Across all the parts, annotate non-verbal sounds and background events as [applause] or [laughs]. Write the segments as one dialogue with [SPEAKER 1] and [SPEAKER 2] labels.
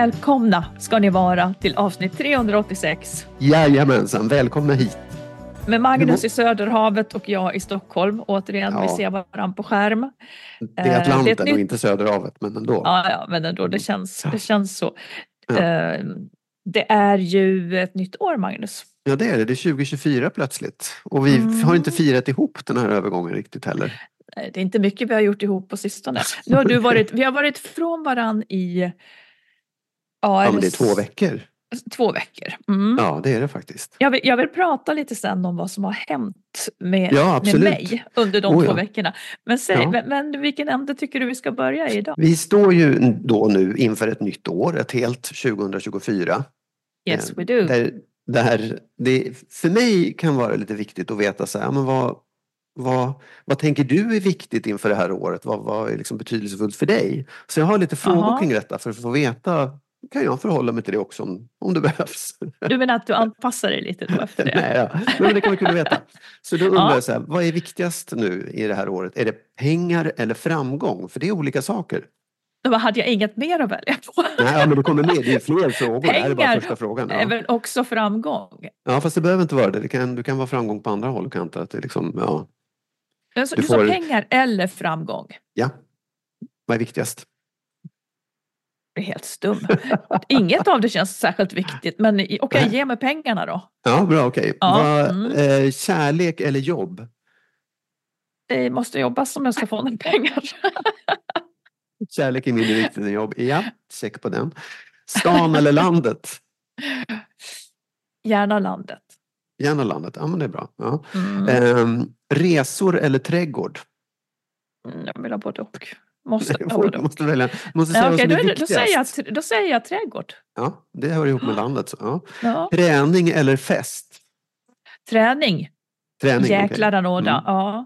[SPEAKER 1] Välkomna ska ni vara till avsnitt 386
[SPEAKER 2] Jajamensan, välkomna hit.
[SPEAKER 1] med Magnus i Söderhavet och jag i Stockholm. Återigen,
[SPEAKER 2] Ja.
[SPEAKER 1] vi ser varandra på skärm.
[SPEAKER 2] Det är
[SPEAKER 1] Eh,
[SPEAKER 2] Atlanten
[SPEAKER 1] det är ett
[SPEAKER 2] och
[SPEAKER 1] nytt-
[SPEAKER 2] inte Söderhavet, men ändå.
[SPEAKER 1] Ja, ja, men ändå, det känns, det känns så.
[SPEAKER 2] Ja.
[SPEAKER 1] Eh, Det är ju ett nytt år, Magnus.
[SPEAKER 2] Ja, det är det. Det är 2024 plötsligt. Och vi
[SPEAKER 1] Mm.
[SPEAKER 2] har inte firat ihop den här övergången riktigt heller.
[SPEAKER 1] Eh, Det är inte mycket vi har gjort ihop på sistone. Nu har du [laughs] varit, vi har varit från varann i ja,
[SPEAKER 2] Ja, men det är två veckor.
[SPEAKER 1] två veckor. Mm.
[SPEAKER 2] Ja, det är det faktiskt.
[SPEAKER 1] Jag, vill, jag vill prata lite sen om vad som har hänt med,
[SPEAKER 2] Ja,
[SPEAKER 1] med mig under de
[SPEAKER 2] Oh,
[SPEAKER 1] två
[SPEAKER 2] ja.
[SPEAKER 1] veckorna. Men, säg,
[SPEAKER 2] Ja.
[SPEAKER 1] men, men vilken ämne tycker du vi ska börja i idag?
[SPEAKER 2] Vi står ju då nu inför ett nytt år, ett helt 2024.
[SPEAKER 1] Yes,
[SPEAKER 2] Eh,
[SPEAKER 1] we do.
[SPEAKER 2] Där, där det för mig kan vara lite viktigt att veta så här, men vad, vad, vad tänker du är viktigt inför det här året? Vad, vad är liksom betydelsefullt för dig? Så jag har lite frågor
[SPEAKER 1] Aha.
[SPEAKER 2] kring detta för att få veta, kan jag förhålla mig till det också om, om det [laughs] behövs?
[SPEAKER 1] Du menar att du anpassar dig lite då efter det? [laughs]
[SPEAKER 2] Nej, ja. Men det kan vara kul att veta. Så då undrar
[SPEAKER 1] Ja.
[SPEAKER 2] jag så här, vad är viktigast nu i det här året? Är det pengar eller framgång? För det är olika saker.
[SPEAKER 1] Då hade jag inget mer att välja på.
[SPEAKER 2] Nej, men det kommer med, det är fler frågor. Det här är bara
[SPEAKER 1] Pengar
[SPEAKER 2] första frågan. Ja.
[SPEAKER 1] väl också framgång?
[SPEAKER 2] ja, fast det behöver inte vara det. det kan, du kan vara framgång på andra håll och kanter. Att det liksom, ja,
[SPEAKER 1] Men så,
[SPEAKER 2] Du
[SPEAKER 1] du sa
[SPEAKER 2] får-
[SPEAKER 1] pengar eller framgång?
[SPEAKER 2] ja. Vad är viktigast?
[SPEAKER 1] Är helt stum. Inget av det känns särskilt viktigt, men okej, ge mig pengarna då.
[SPEAKER 2] Ja, bra, okej.
[SPEAKER 1] Ja,
[SPEAKER 2] Vad,
[SPEAKER 1] mm.
[SPEAKER 2] eh, kärlek eller jobb?
[SPEAKER 1] Det måste jobbas om jag ska få några pengar.
[SPEAKER 2] Kärlek är mindre viktigt än jobb. Ja, check på den. Stan eller landet?
[SPEAKER 1] Gärna landet.
[SPEAKER 2] Gärna landet. Ja, men det är bra. Ja.
[SPEAKER 1] Mm.
[SPEAKER 2] Ehm, resor eller trädgård?
[SPEAKER 1] Mm, Jag vill ha både och. Måste [laughs] ha
[SPEAKER 2] Måste, välja. Måste säga
[SPEAKER 1] Ja,
[SPEAKER 2] vad
[SPEAKER 1] okej,
[SPEAKER 2] som
[SPEAKER 1] då,
[SPEAKER 2] är
[SPEAKER 1] då,
[SPEAKER 2] viktigast.
[SPEAKER 1] säger jag, då säger jag trädgård.
[SPEAKER 2] Ja, det hör ihop med landet. Så, ja.
[SPEAKER 1] Ja.
[SPEAKER 2] Träning eller fest?
[SPEAKER 1] Träning.
[SPEAKER 2] Träning,
[SPEAKER 1] Jäklar
[SPEAKER 2] okej.
[SPEAKER 1] anåda.
[SPEAKER 2] Mm.
[SPEAKER 1] Ja.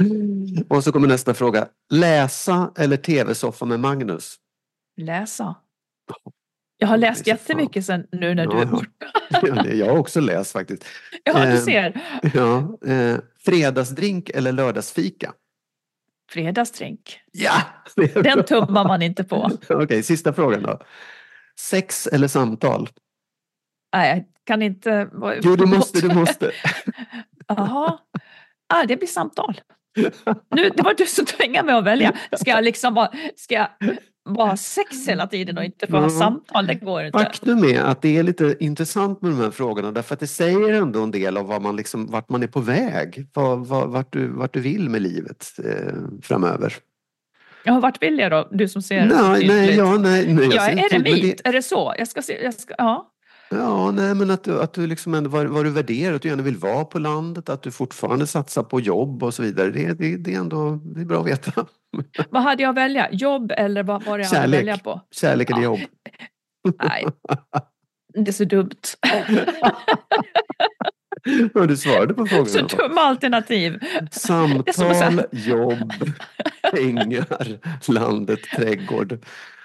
[SPEAKER 2] Mm. [laughs] Och så kommer nästa fråga. Läsa eller tv-soffa med Magnus?
[SPEAKER 1] Läsa. [laughs] Jag har läst jättemycket sen nu när du är borta.
[SPEAKER 2] Ja, jag har också läst faktiskt.
[SPEAKER 1] Ja, du
[SPEAKER 2] Ehm,
[SPEAKER 1] ser.
[SPEAKER 2] Ja, eh, fredagsdrink eller lördagsfika?
[SPEAKER 1] Fredagsdrink.
[SPEAKER 2] Ja! [laughs]
[SPEAKER 1] Den tummar man inte på.
[SPEAKER 2] Okej, sista frågan då. Sex eller samtal?
[SPEAKER 1] Nej, jag kan inte...
[SPEAKER 2] Jo, du måste, du [laughs] måste.
[SPEAKER 1] Jaha. Ah, det blir samtal. Nu, det var du som tvingade mig att välja. Ska jag liksom bara, ska jag bara ha sex hela tiden och inte få ha
[SPEAKER 2] Ja.
[SPEAKER 1] samtal? Det går inte.
[SPEAKER 2] Faktum är att det är lite intressant med de här frågorna därför att det säger ändå en del av vad man liksom, vart man är på väg. Vad, vad, vart, du, vart du vill med livet eh, framöver.
[SPEAKER 1] Ja, vart vill jag då? Du som ser
[SPEAKER 2] Nej, nej, ja, nej, nej, jag
[SPEAKER 1] Jag är eremit, är det så? Jag ska se, jag ska, ja.
[SPEAKER 2] Ja, nej, men att du, att du liksom ändå, vad, vad du värderar, att du gärna vill vara på landet, att du fortfarande satsar på jobb och så vidare. Det, det, det är ändå det är bra att veta. [laughs]
[SPEAKER 1] Vad hade jag att välja? Jobb eller vad var det jag hade att välja på?
[SPEAKER 2] Kärlek eller
[SPEAKER 1] Ja.
[SPEAKER 2] jobb. [laughs]
[SPEAKER 1] Nej, [laughs] det är så dumt. [laughs]
[SPEAKER 2] Ja, du svarade på
[SPEAKER 1] Så
[SPEAKER 2] frågorna.
[SPEAKER 1] dumma alternativ. Det
[SPEAKER 2] Samtal, jobb, [laughs] pengar, landet, trädgård,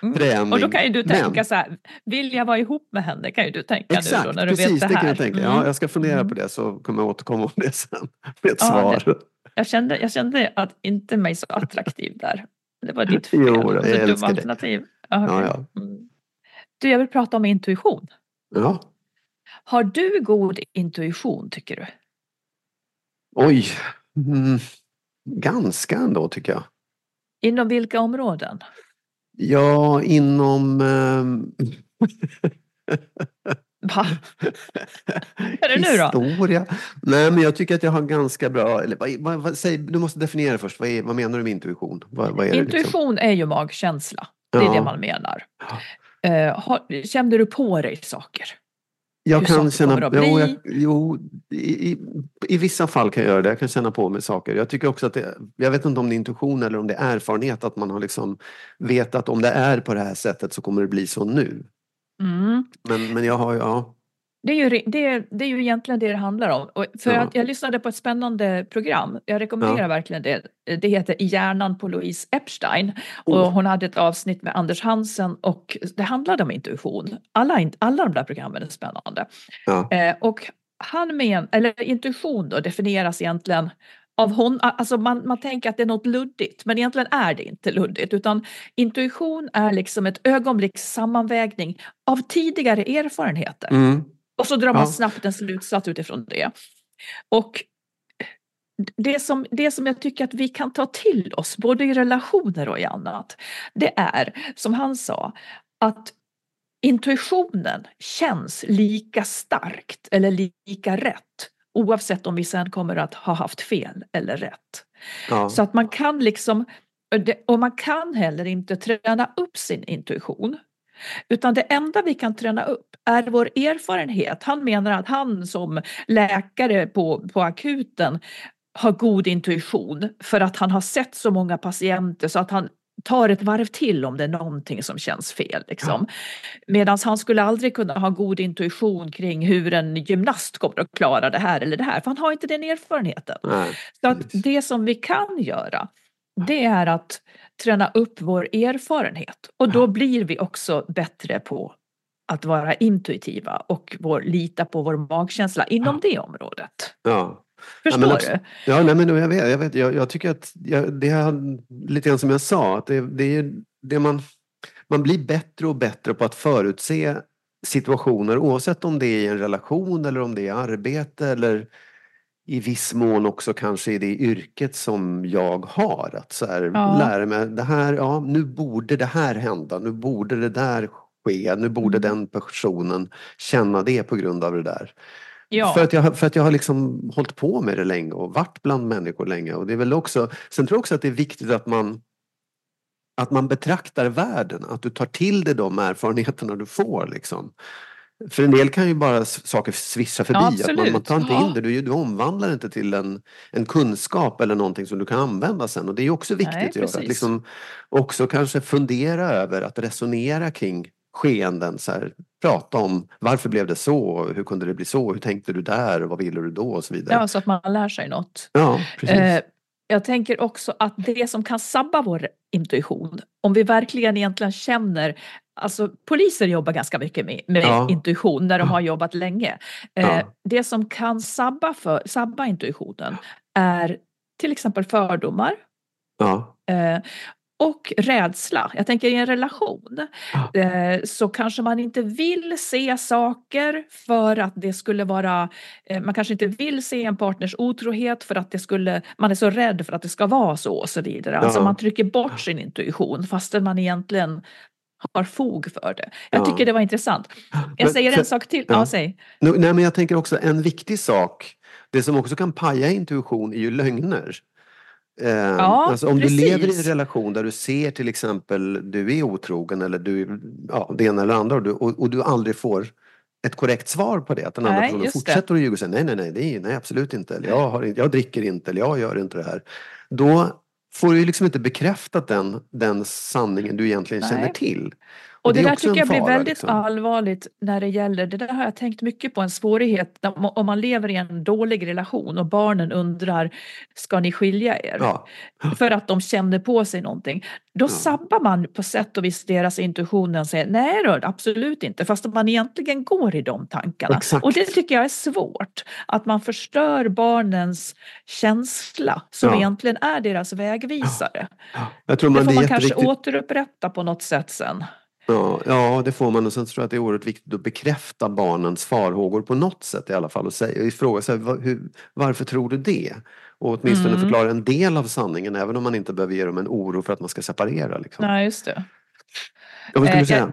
[SPEAKER 1] Mm.
[SPEAKER 2] träning.
[SPEAKER 1] Och då kan ju du tänka
[SPEAKER 2] Men-
[SPEAKER 1] så här, vill jag vara ihop med henne? Kan ju du tänka nu
[SPEAKER 2] Exakt,
[SPEAKER 1] då när du
[SPEAKER 2] precis
[SPEAKER 1] vet det
[SPEAKER 2] det
[SPEAKER 1] här.
[SPEAKER 2] kan jag tänka.
[SPEAKER 1] Mm.
[SPEAKER 2] Ja, jag ska fundera
[SPEAKER 1] Mm.
[SPEAKER 2] på det så kommer jag återkomma om det [laughs] sen med ett
[SPEAKER 1] Ja,
[SPEAKER 2] svar.
[SPEAKER 1] Jag, kände, jag kände att inte mig så attraktiv där. Det var ditt fel.
[SPEAKER 2] Jo, jag
[SPEAKER 1] Så dumma alternativ. Okej.
[SPEAKER 2] Ja, ja.
[SPEAKER 1] Mm. Du, jag vill prata om intuition.
[SPEAKER 2] Ja.
[SPEAKER 1] Har du god intuition tycker du?
[SPEAKER 2] Oj, mm, ganska ändå tycker jag.
[SPEAKER 1] Inom vilka områden?
[SPEAKER 2] Ja, inom... ehm, [laughs]
[SPEAKER 1] Va? är det nu då?
[SPEAKER 2] Historia. Nej, men jag tycker att jag har ganska bra... Eller, vad, vad, vad, säg, du måste definiera först. Vad, är, vad menar du med intuition? Är liksom?
[SPEAKER 1] Intuition är ju magkänsla. Det är
[SPEAKER 2] Ja.
[SPEAKER 1] det man menar. Eh, har, kände du på dig saker?
[SPEAKER 2] Jag
[SPEAKER 1] hur
[SPEAKER 2] kan känna...
[SPEAKER 1] att
[SPEAKER 2] Jo, jag, jo i, i, I vissa fall kan jag göra det. Jag kan känna på mig saker. Jag tycker också att det, Jag vet inte om det är intuition eller om det är erfarenhet. Att man har liksom vet att om det är på det här sättet så kommer det bli så nu.
[SPEAKER 1] Mm.
[SPEAKER 2] Men, men jag har... Ja,
[SPEAKER 1] Det är, ju, det, är, det är ju egentligen det det handlar om. Och för
[SPEAKER 2] Ja.
[SPEAKER 1] att jag lyssnade på ett spännande program. Jag rekommenderar
[SPEAKER 2] Ja.
[SPEAKER 1] verkligen det. Det heter I hjärnan på Louise Epstein. Och
[SPEAKER 2] Oh.
[SPEAKER 1] hon hade ett avsnitt med Anders Hansen och det handlade om intuition. Alla, alla de där programmen är spännande.
[SPEAKER 2] ja.
[SPEAKER 1] Eh, och han men, eller intuition då definieras egentligen av hon, alltså man, man tänker att det är något luddigt, men egentligen är det inte luddigt, utan intuition är liksom ett ögonblicks sammanvägning av tidigare erfarenheter.
[SPEAKER 2] Mm.
[SPEAKER 1] Och så drar man
[SPEAKER 2] Ja.
[SPEAKER 1] snabbt en slutsats utifrån det. Och det som, det som jag tycker att vi kan ta till oss, både i relationer och i annat, det är, som han sa, att intuitionen känns lika starkt eller lika rätt oavsett om vi sen kommer att ha haft fel eller rätt.
[SPEAKER 2] Ja.
[SPEAKER 1] Så att man kan liksom, och man kan heller inte träna upp sin intuition. Utan det enda vi kan träna upp är vår erfarenhet. Han menar att han som läkare på, på akuten har god intuition för att han har sett så många patienter så att han tar ett varv till om det är någonting som känns fel. Liksom. Medan han skulle aldrig kunna ha god intuition kring hur en gymnast kommer att klara det här eller det här, för han har inte den erfarenheten.
[SPEAKER 2] Nej,
[SPEAKER 1] Så att det som vi kan göra, det är att träna upp vår erfarenhet. Och då blir vi också bättre på att vara intuitiva och vår, lita på vår magkänsla inom det området.
[SPEAKER 2] Ja.
[SPEAKER 1] Förstår
[SPEAKER 2] men
[SPEAKER 1] du?
[SPEAKER 2] Ja, nej, men jag vet. Jag, vet, jag, jag tycker att jag, det är lite grann som jag sa, att det, det är det man, man blir bättre och bättre på att förutse situationer oavsett om det är i en relation eller om det är arbete eller i viss mån också kanske i det yrket som jag har. Att så här,
[SPEAKER 1] Ja.
[SPEAKER 2] lära mig, det här, ja, nu borde det här hända, nu borde det där ske, nu borde
[SPEAKER 1] Mm.
[SPEAKER 2] den personen känna det på grund av det där.
[SPEAKER 1] Ja.
[SPEAKER 2] För, att jag, för att jag har liksom hållit på med det länge och varit bland människor länge. Och det är väl också, sen tror jag också att det är viktigt att man att man betraktar världen, att du tar till dig de erfarenheterna du får. Liksom. För en del kan ju bara saker svischa förbi.
[SPEAKER 1] Ja,
[SPEAKER 2] att man, man tar inte in det, du, du omvandlar det inte till en, en kunskap eller någonting som du kan använda sen. Och det är ju också viktigt
[SPEAKER 1] Nej,
[SPEAKER 2] att göra. Att liksom också kanske fundera över, att resonera kring skeenden. Så här, prata om varför blev det så? Hur kunde det bli så? Hur tänkte du där? Vad ville du då? Och så vidare.
[SPEAKER 1] ja, så att man lär sig något.
[SPEAKER 2] Ja, precis.
[SPEAKER 1] Eh, jag tänker också att det som kan sabba vår intuition, om vi verkligen egentligen känner Alltså poliser jobbar ganska mycket med, med
[SPEAKER 2] Ja.
[SPEAKER 1] intuition när de har jobbat länge. Eh,
[SPEAKER 2] Ja.
[SPEAKER 1] Det som kan sabba, för, sabba intuitionen är till exempel fördomar
[SPEAKER 2] ja.
[SPEAKER 1] eh, och rädsla. Jag tänker i en relation eh, så kanske man inte vill se saker för att det skulle vara, eh, man kanske inte vill se en partners otrohet för att det skulle, man är så rädd för att det ska vara så och så vidare. Alltså man trycker bort sin intuition fastän man egentligen har fog för det. Jag
[SPEAKER 2] Ja.
[SPEAKER 1] tycker det var intressant. Jag
[SPEAKER 2] Men
[SPEAKER 1] säger
[SPEAKER 2] för-
[SPEAKER 1] en sak till.
[SPEAKER 2] ja.
[SPEAKER 1] Ja, säg.
[SPEAKER 2] Nej, men jag tänker också en viktig sak. Det som också kan paja intuition är ju lögner. Eh, alltså om
[SPEAKER 1] precis.
[SPEAKER 2] du lever i en relation där du ser till exempel du är otrogen eller du, ja, det ena eller andra och du, och, och du aldrig får ett korrekt svar på det. Att den andra personen
[SPEAKER 1] just det.
[SPEAKER 2] fortsätter att ljuga och säger nej, nej, nej, det är, nej, absolut inte. Eller jag, har, jag dricker inte eller jag gör inte det här. Då får du ju liksom inte bekräftat den, den sanningen du egentligen
[SPEAKER 1] Nej.
[SPEAKER 2] känner till.
[SPEAKER 1] Och det,
[SPEAKER 2] är
[SPEAKER 1] där tycker jag blir
[SPEAKER 2] fara,
[SPEAKER 1] väldigt
[SPEAKER 2] liksom.
[SPEAKER 1] allvarligt när det gäller, det där har jag tänkt mycket på, en svårighet om man lever i en dålig relation och barnen undrar, ska ni skilja er?
[SPEAKER 2] Ja,
[SPEAKER 1] För att de känner på sig någonting. Då
[SPEAKER 2] Ja.
[SPEAKER 1] sabbar man på sätt och vis deras intuition och säger nej då, absolut inte, fast man egentligen går i de tankarna.
[SPEAKER 2] Exakt.
[SPEAKER 1] Och det tycker jag är svårt, att man förstör barnens känsla som
[SPEAKER 2] Ja.
[SPEAKER 1] egentligen är deras vägvisare.
[SPEAKER 2] jag tror
[SPEAKER 1] Det
[SPEAKER 2] man,
[SPEAKER 1] får
[SPEAKER 2] det är
[SPEAKER 1] man kanske återupprätta på något sätt sen.
[SPEAKER 2] Ja, ja, det får man och sen tror jag att det är oerhört viktigt att bekräfta barnens farhågor på något sätt i alla fall och säga, vad- hur, varför tror du det? Och åtminstone
[SPEAKER 1] Mm.
[SPEAKER 2] förklara en del av sanningen även om man inte behöver ge dem en oro för att man ska separera. Liksom.
[SPEAKER 1] Nej, just det.
[SPEAKER 2] Ja, vad skulle
[SPEAKER 1] Eh,
[SPEAKER 2] du säga?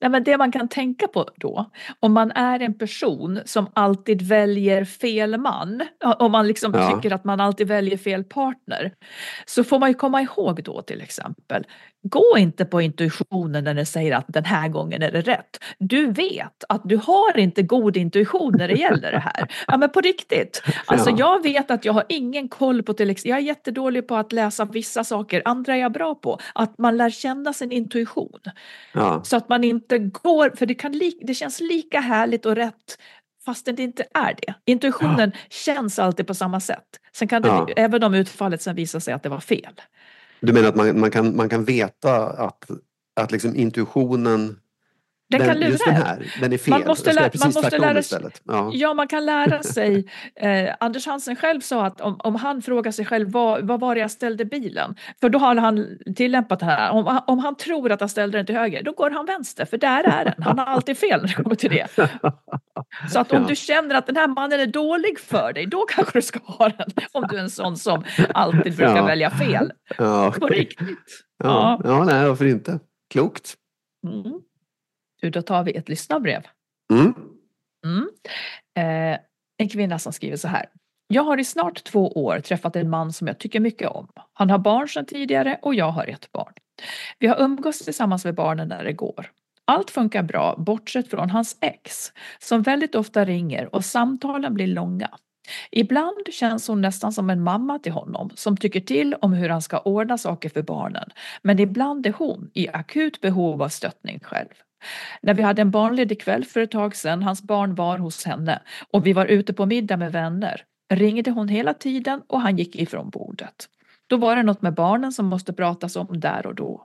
[SPEAKER 1] Nej, men det man kan tänka på då, om man är en person som alltid väljer fel man, om man liksom
[SPEAKER 2] Ja.
[SPEAKER 1] tycker att man alltid väljer fel partner, så får man ju komma ihåg då till exempel, gå inte på intuitionen när den säger att den här gången är det rätt. Du vet att du har inte god intuition när det gäller det här. Ja men på riktigt. [laughs] Alltså
[SPEAKER 2] Ja.
[SPEAKER 1] jag vet att jag har ingen koll på till exempel, jag är jättedålig på att läsa vissa saker, andra är jag bra på. Att man lär känna sin intuition.
[SPEAKER 2] Ja.
[SPEAKER 1] Så att man inte går, för det, kan li, det känns lika härligt och rätt fastän det inte är det. Intuitionen känns alltid på samma sätt. Sen kan det,
[SPEAKER 2] Ja.
[SPEAKER 1] även om utfallet sen visar sig att det var fel.
[SPEAKER 2] Du menar att man, man, kan, man kan veta att, att liksom intuitionen
[SPEAKER 1] Den, kan lura
[SPEAKER 2] just den här, den är fel.
[SPEAKER 1] Man måste
[SPEAKER 2] Jag ska
[SPEAKER 1] lä-
[SPEAKER 2] göra precis
[SPEAKER 1] man måste lära sig-.
[SPEAKER 2] Ja.
[SPEAKER 1] Ja, man kan lära sig. Eh, Anders Hansen själv sa att om, om han frågar sig själv vad, vad var det jag ställde bilen? För då har han tillämpat det här. Om, om han tror att han ställde den till höger, då går han vänster, för där är den. Han har alltid fel när det kommer till det. [laughs] Så att om
[SPEAKER 2] Ja.
[SPEAKER 1] du känner att den här mannen är dålig för dig, då kanske du ska ha den. Om du är en sån som alltid brukar
[SPEAKER 2] Ja.
[SPEAKER 1] välja fel.
[SPEAKER 2] Ja.
[SPEAKER 1] På riktigt.
[SPEAKER 2] Ja. ja, nej varför inte? Klokt.
[SPEAKER 1] Mm. Du, då tar vi ett lyssnarbrev.
[SPEAKER 2] Mm.
[SPEAKER 1] Mm. Eh, en kvinna som skriver så här. Jag har i snart två år träffat en man som jag tycker mycket om. Han har barn sedan tidigare och jag har ett barn. Vi har umgåtts tillsammans med barnen när det går. Allt funkar bra bortsett från hans ex som väldigt ofta ringer och samtalen blir långa. Ibland känns hon nästan som en mamma till honom som tycker till om hur han ska ordna saker för barnen. Men ibland är hon i akut behov av stöttning själv. När vi hade en barnledig kväll för ett tag sedan, hans barn var hos henne och vi var ute på middag med vänner, ringde hon hela tiden och han gick ifrån bordet. Då var det något med barnen som måste pratas om där och då.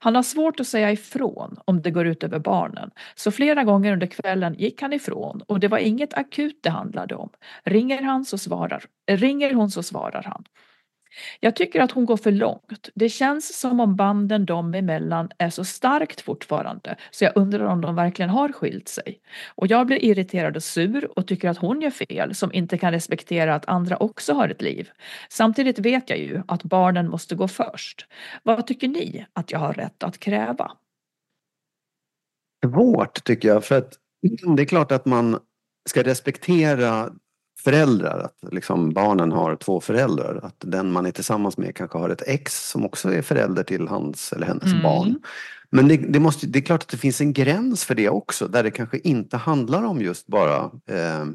[SPEAKER 1] Han har svårt att säga ifrån om det går ut över barnen, så flera gånger under kvällen gick han ifrån och det var inget akut det handlade om. Ringer, han så svarar, ringer hon så svarar han. Jag tycker att hon går för långt. Det känns som om banden dem emellan är så starkt fortfarande så jag undrar om de verkligen har skilt sig. Och jag blir irriterad och sur och tycker att hon gör fel som inte kan respektera att andra också har ett liv. Samtidigt vet jag ju att barnen måste gå först. Vad tycker ni att jag har rätt att kräva?
[SPEAKER 2] Svårt tycker jag för att det är klart att man ska respektera föräldrar, att liksom barnen har två föräldrar. Att den man är tillsammans med kanske har ett ex som också är förälder till hans eller hennes
[SPEAKER 1] Mm.
[SPEAKER 2] barn. Men det, det, måste, det är klart att det finns en gräns för det också där det kanske inte handlar om just bara eh,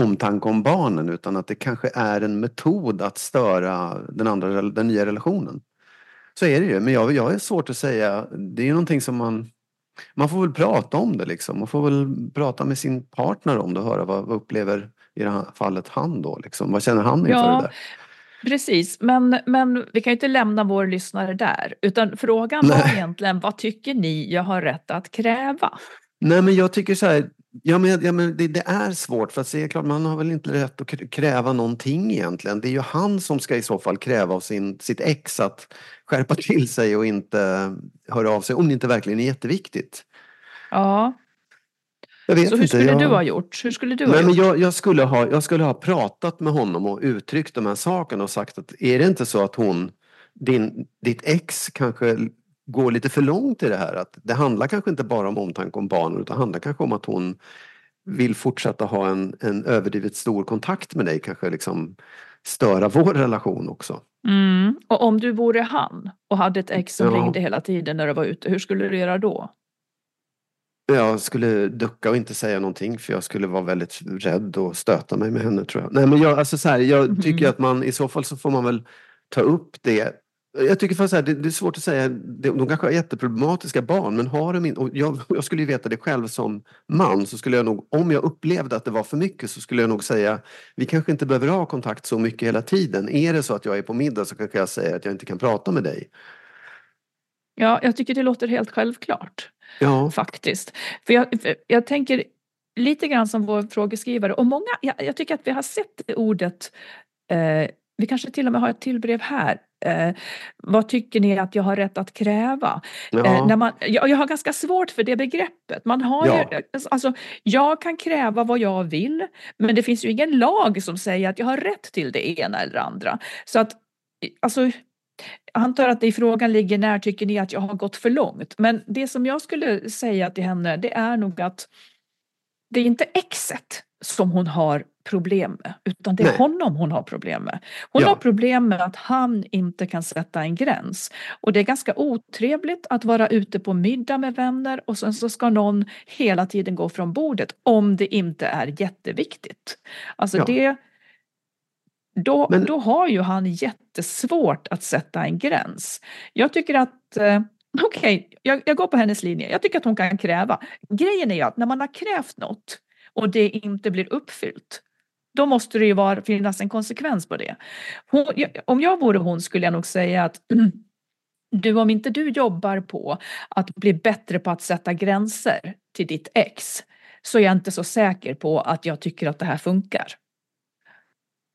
[SPEAKER 2] omtanke om barnen utan att det kanske är en metod att störa den, andra, den nya relationen. Så är det ju, men jag, jag är svårt att säga. Det är ju någonting som man man får väl prata om det liksom. Man får väl prata med sin partner om det och höra vad, vad upplever i det här fallet han då liksom. Vad känner han inför
[SPEAKER 1] Ja.
[SPEAKER 2] det där?
[SPEAKER 1] Precis, men, men vi kan ju inte lämna vår lyssnare där utan frågan var
[SPEAKER 2] Nej.
[SPEAKER 1] egentligen vad tycker ni jag har rätt att kräva?
[SPEAKER 2] Nej men jag tycker så här. Ja, men, ja, men det, det är svårt för att se, klart man har väl inte rätt att kräva någonting egentligen. Det är ju han som ska i så fall kräva av sin, sitt ex att skärpa till sig och inte höra av sig om det inte verkligen är jätteviktigt.
[SPEAKER 1] Ja,
[SPEAKER 2] Jag vet
[SPEAKER 1] så hur
[SPEAKER 2] inte,
[SPEAKER 1] skulle
[SPEAKER 2] jag...
[SPEAKER 1] du ha gjort? Hur skulle du ha
[SPEAKER 2] Nej, men
[SPEAKER 1] gjort?
[SPEAKER 2] jag, jag, skulle ha, jag skulle ha pratat med honom och uttryckt de här sakerna och sagt att är det inte så att hon, din, ditt ex kanske går lite för långt i det här. Att det handlar kanske inte bara om omtanke om barnen utan handlar kanske om att hon vill fortsätta ha en, en överdrivet stor kontakt med dig. Kanske liksom störa vår relation också.
[SPEAKER 1] Mm. Och om du vore han och hade ett ex som
[SPEAKER 2] Ja.
[SPEAKER 1] ringde hela tiden när du var ute, hur skulle du göra då?
[SPEAKER 2] Jag skulle ducka och inte säga någonting för jag skulle vara väldigt rädd och stöta mig med henne tror jag. Nej men jag, alltså så här, jag
[SPEAKER 1] Mhm.
[SPEAKER 2] tycker att man i så fall så får man väl ta upp det Jag tycker fast det, det är svårt att säga, de kanske har jätteproblematiska barn men har de inte, jag, jag, skulle ju veta det själv som man så skulle jag nog, om jag upplevde att det var för mycket så skulle jag nog säga vi kanske inte behöver ha kontakt så mycket hela tiden. Är det så att jag är på middag så kanske jag säger att jag inte kan prata med dig.
[SPEAKER 1] Ja, jag tycker det låter helt självklart.
[SPEAKER 2] Ja.
[SPEAKER 1] Faktiskt. För jag, jag tänker lite grann som vår frågeskrivare och många, jag, jag tycker att vi har sett det ordet eh, vi kanske till och med har ett till brev här. Eh, vad tycker ni att jag har rätt att kräva?
[SPEAKER 2] Ja.
[SPEAKER 1] Eh, när man, jag, jag har ganska svårt för det begreppet. Man har
[SPEAKER 2] Ja.
[SPEAKER 1] ju, alltså, jag kan kräva vad jag vill, men det finns ju ingen lag som säger att jag har rätt till det ena eller andra. Så att, alltså, antar att det i frågan ligger när tycker ni att jag har gått för långt? Men det som jag skulle säga till henne, det är nog att det är inte exet som hon har problem med, utan det är
[SPEAKER 2] Nej.
[SPEAKER 1] honom hon har problem med. Hon
[SPEAKER 2] Ja.
[SPEAKER 1] har problem med att han inte kan sätta en gräns. Och det är ganska otrevligt att vara ute på middag med vänner och sen så ska någon hela tiden gå från bordet om det inte är jätteviktigt. Alltså
[SPEAKER 2] Ja.
[SPEAKER 1] det då,
[SPEAKER 2] Men-
[SPEAKER 1] då har ju han jättesvårt att sätta en gräns. Jag tycker att eh, [laughs] Okej, jag, jag går på hennes linje. Jag tycker att hon kan kräva. Grejen är ju att när man har krävt något och det inte blir uppfyllt, då måste det ju vara, finnas en konsekvens på det. Hon, om jag vore hon skulle jag nog säga att [clears throat] du, om inte du jobbar på att bli bättre på att sätta gränser till ditt ex, så är jag inte så säker på att jag tycker att det här funkar.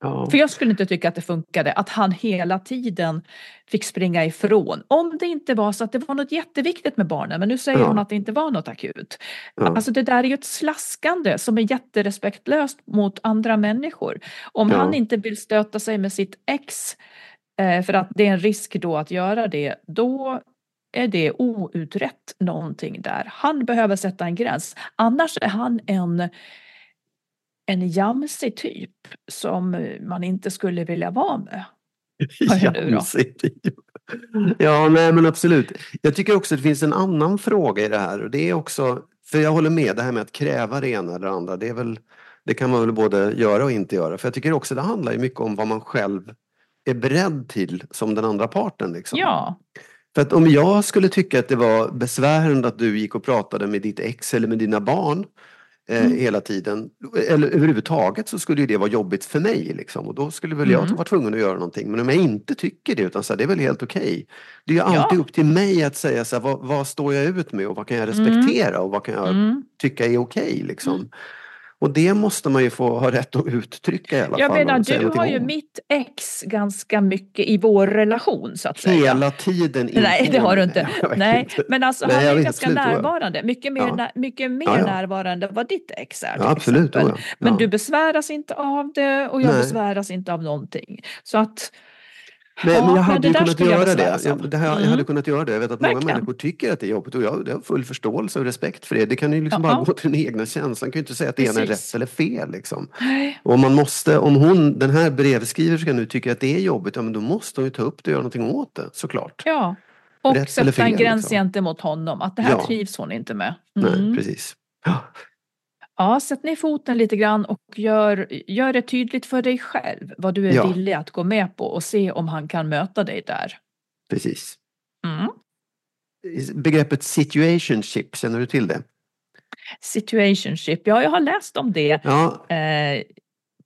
[SPEAKER 2] Ja.
[SPEAKER 1] För jag skulle inte tycka att det funkade att han hela tiden fick springa ifrån. Om det inte var så att det var något jätteviktigt med barnen, men nu säger
[SPEAKER 2] Ja.
[SPEAKER 1] hon att det inte var något akut.
[SPEAKER 2] Ja.
[SPEAKER 1] Alltså det där är ju ett slaskande som är jätterespektlöst mot andra människor. Om han inte vill stöta sig med sitt ex eh, för att det är en risk då att göra det, då är det outrett någonting där. Han behöver sätta en gräns. Annars är han en en jamsig typ som man inte skulle vilja vara med. [laughs] Då?
[SPEAKER 2] Jamsigt. Ja, nej men absolut. Jag tycker också att det finns en annan fråga i det här och det är också, för jag håller med, det här med att kräva det ena eller det andra, det är väl, det kan man väl både göra och inte göra. För jag tycker också det handlar mycket om vad man själv är beredd till som den andra parten. Liksom.
[SPEAKER 1] Ja,
[SPEAKER 2] För att om jag skulle tycka att det var besvärande att du gick och pratade med ditt ex eller med dina barn
[SPEAKER 1] Mm.
[SPEAKER 2] hela tiden, eller överhuvudtaget så skulle det vara jobbigt för mig. Liksom. Och då skulle väl jag
[SPEAKER 1] Mm.
[SPEAKER 2] vara tvungen att göra någonting. Men om jag inte tycker det, utan så här, det är väl helt okej. Det är ju
[SPEAKER 1] Ja.
[SPEAKER 2] alltid upp till mig att säga så här, vad, vad står jag ut med och vad kan jag respektera och vad kan jag
[SPEAKER 1] mm.
[SPEAKER 2] tycka är okej. liksom. Och det måste man ju få ha rätt att uttrycka i alla
[SPEAKER 1] jag
[SPEAKER 2] fall.
[SPEAKER 1] menar
[SPEAKER 2] och säga
[SPEAKER 1] du har ju
[SPEAKER 2] om.
[SPEAKER 1] mitt ex ganska mycket i vår relation så att säga.
[SPEAKER 2] Hela tiden
[SPEAKER 1] Nej, det har du inte. [laughs]
[SPEAKER 2] Jag
[SPEAKER 1] Nej, men alltså
[SPEAKER 2] Nej,
[SPEAKER 1] han
[SPEAKER 2] jag
[SPEAKER 1] är ganska
[SPEAKER 2] absolut,
[SPEAKER 1] närvarande. Mycket mer,
[SPEAKER 2] Ja.
[SPEAKER 1] när, mycket mer
[SPEAKER 2] Ja, ja.
[SPEAKER 1] närvarande än vad ditt ex är
[SPEAKER 2] absolut.
[SPEAKER 1] Men du besväras inte av det och jag
[SPEAKER 2] Nej.
[SPEAKER 1] besväras inte av någonting. Så att
[SPEAKER 2] Men,
[SPEAKER 1] Ja,
[SPEAKER 2] men jag
[SPEAKER 1] men
[SPEAKER 2] hade
[SPEAKER 1] det
[SPEAKER 2] ju kunnat
[SPEAKER 1] jag
[SPEAKER 2] göra det. Jag, det här, jag
[SPEAKER 1] Mm.
[SPEAKER 2] hade kunnat göra det. Jag vet att många
[SPEAKER 1] Verkligen.
[SPEAKER 2] människor tycker att det är jobbigt och jag, jag har full förståelse och respekt för det. Det kan ju liksom
[SPEAKER 1] Ja.
[SPEAKER 2] bara gå till den egna känslan. Man kan ju inte säga att det ena är rätt eller fel. Liksom.
[SPEAKER 1] nej,
[SPEAKER 2] Och om man måste, om hon, den här brevskriverskan nu tycker att det är jobbigt, ja men då måste hon ju ta upp det och göra någonting åt det såklart.
[SPEAKER 1] ja. Och
[SPEAKER 2] Rätt
[SPEAKER 1] sätta en gräns
[SPEAKER 2] liksom.
[SPEAKER 1] gentemot honom. Att det här
[SPEAKER 2] Ja.
[SPEAKER 1] trivs hon inte med.
[SPEAKER 2] Nej,
[SPEAKER 1] Mm.
[SPEAKER 2] precis. Ja,
[SPEAKER 1] Ja, sätt ner foten lite grann och gör, gör det tydligt för dig själv vad du är
[SPEAKER 2] Ja.
[SPEAKER 1] villig att gå med på och se om han kan möta dig där.
[SPEAKER 2] precis.
[SPEAKER 1] Mm.
[SPEAKER 2] Begreppet situationship, känner du till det?
[SPEAKER 1] Situationship, ja jag har läst om det
[SPEAKER 2] Ja,
[SPEAKER 1] eh,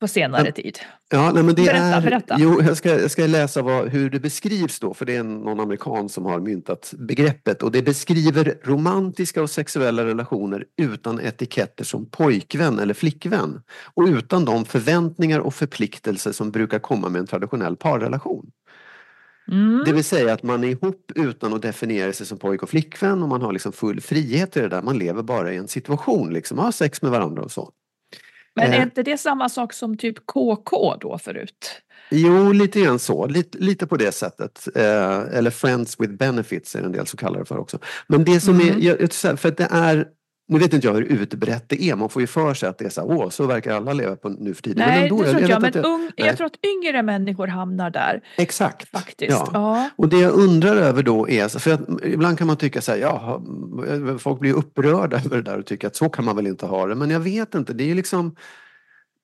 [SPEAKER 1] på senare
[SPEAKER 2] Ja.
[SPEAKER 1] tid.
[SPEAKER 2] Ja, nej, men det
[SPEAKER 1] Berätta,
[SPEAKER 2] är,
[SPEAKER 1] berätta.
[SPEAKER 2] Jo, jag ska, jag ska läsa vad, hur det beskrivs då, för det är någon amerikan som har myntat begreppet och det beskriver romantiska och sexuella relationer utan etiketter som pojkvän eller flickvän och utan de förväntningar och förpliktelser som brukar komma med en traditionell parrelation.
[SPEAKER 1] Mm.
[SPEAKER 2] Det vill säga att man är ihop utan att definiera sig som pojk och flickvän och man har liksom full frihet i det där. Man lever bara i en situation, liksom, har sex med varandra och så.
[SPEAKER 1] Men är
[SPEAKER 2] eh.
[SPEAKER 1] inte det samma sak som typ KK då förut?
[SPEAKER 2] Jo, lite grann så. Lite, lite på det sättet. Eh, eller Friends with benefits är det en del som kallar det för också. Men det som
[SPEAKER 1] Mm.
[SPEAKER 2] är, för att det är, nu vet inte jag hur utbrett det är, man får ju för sig att det är så här, åh, så verkar alla leva på nu för tiden.
[SPEAKER 1] Nej,
[SPEAKER 2] ändå,
[SPEAKER 1] det tror jag.
[SPEAKER 2] vet
[SPEAKER 1] Men
[SPEAKER 2] att
[SPEAKER 1] ung, jag tror att yngre människor hamnar där
[SPEAKER 2] Exakt.
[SPEAKER 1] faktiskt.
[SPEAKER 2] Ja.
[SPEAKER 1] Ja.
[SPEAKER 2] Och det jag undrar över då är, för att ibland kan man tycka så här, ja, folk blir upprörda över det där och tycker att så kan man väl inte ha det. Men jag vet inte, det är ju liksom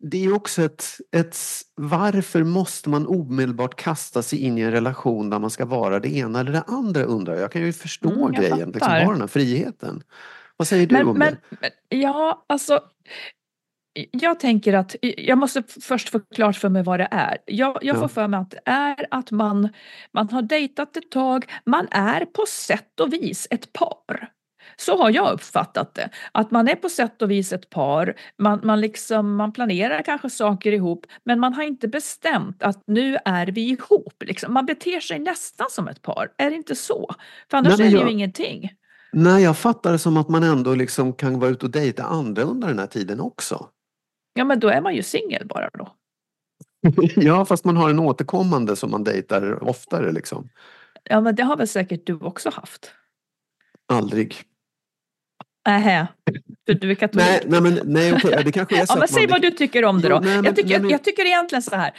[SPEAKER 2] det är också ett, ett... Varför måste man omedelbart kasta sig in i en relation där man ska vara det ena eller det andra undrar jag. Jag kan ju förstå
[SPEAKER 1] Mm, jag
[SPEAKER 2] grejen, liksom,
[SPEAKER 1] fattar.
[SPEAKER 2] ha den här friheten. Vad säger du
[SPEAKER 1] Men,
[SPEAKER 2] om
[SPEAKER 1] men,
[SPEAKER 2] det?
[SPEAKER 1] men ja, alltså. Jag tänker att jag måste först få klart för mig vad det är. Jag, jag
[SPEAKER 2] Ja.
[SPEAKER 1] får för mig att det är att man, man har dejtat ett tag, man är på sätt och vis ett par. Så har jag uppfattat det. Att man är på sätt och vis ett par, man, man, liksom, man planerar kanske saker ihop men man har inte bestämt att nu är vi ihop. Liksom. Man beter sig nästan som ett par, är det inte så? För annars
[SPEAKER 2] Nej,
[SPEAKER 1] är det ju ingenting.
[SPEAKER 2] Nej, jag fattar det som att man ändå liksom kan vara ute och dejta andra under den här tiden också.
[SPEAKER 1] Ja men då är man ju singel bara då. [laughs]
[SPEAKER 2] ja, fast man har en återkommande som man dejtar oftare liksom.
[SPEAKER 1] Ja men det har väl säkert du också haft?
[SPEAKER 2] Aldrig.
[SPEAKER 1] Nähä, för du är [laughs] katolik.
[SPEAKER 2] Nej, nej, men, nej ja, det kanske är så
[SPEAKER 1] ja, men säg
[SPEAKER 2] man...
[SPEAKER 1] vad du tycker om det
[SPEAKER 2] Jo,
[SPEAKER 1] då.
[SPEAKER 2] nej, men-
[SPEAKER 1] jag, tycker,
[SPEAKER 2] nej, men-
[SPEAKER 1] jag tycker egentligen så här.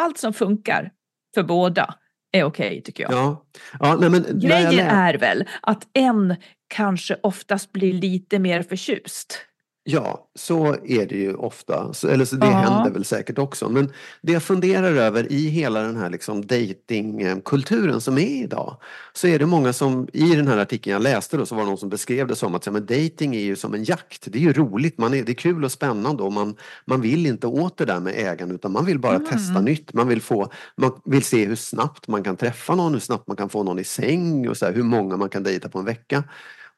[SPEAKER 1] Allt som funkar för båda är okej tycker jag.
[SPEAKER 2] Ja, ja nej, men
[SPEAKER 1] Grejen är väl att en kanske oftast blir lite mer förtjust.
[SPEAKER 2] Ja, så är det ju ofta. Eller så det
[SPEAKER 1] Ja.
[SPEAKER 2] händer väl säkert också. Men det jag funderar över i hela den här liksom datingkulturen som är idag. Så är det många som, i den här artikeln jag läste då, så var det någon som beskrev det som att ja, men dating är ju som en jakt. Det är ju roligt, man är, det är kul och spännande och man, man vill inte åt det där med ägande utan man vill bara
[SPEAKER 1] Mm.
[SPEAKER 2] testa nytt. Man vill, få, man vill se hur snabbt man kan träffa någon, hur snabbt man kan få någon i säng och så här, hur många man kan dejta på en vecka.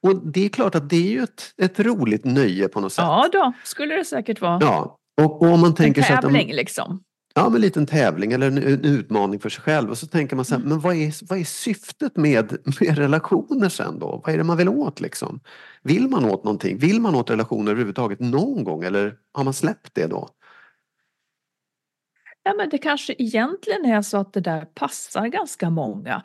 [SPEAKER 2] Och det är klart att det är ju ett, ett roligt nöje på något sätt.
[SPEAKER 1] Ja då, skulle det säkert vara.
[SPEAKER 2] Ja, och, och om man
[SPEAKER 1] en
[SPEAKER 2] tänker att
[SPEAKER 1] tävling
[SPEAKER 2] en,
[SPEAKER 1] liksom.
[SPEAKER 2] ja, men en liten tävling eller en, en utmaning för sig själv och så tänker man så här,
[SPEAKER 1] Mm.
[SPEAKER 2] men vad är, vad är syftet med, med relationer sen då? Vad är det man vill åt liksom? Vill man åt någonting? Vill man åt relationer överhuvudtaget någon gång eller har man släppt det då?
[SPEAKER 1] Ja, men det kanske egentligen är så att det där passar ganska många.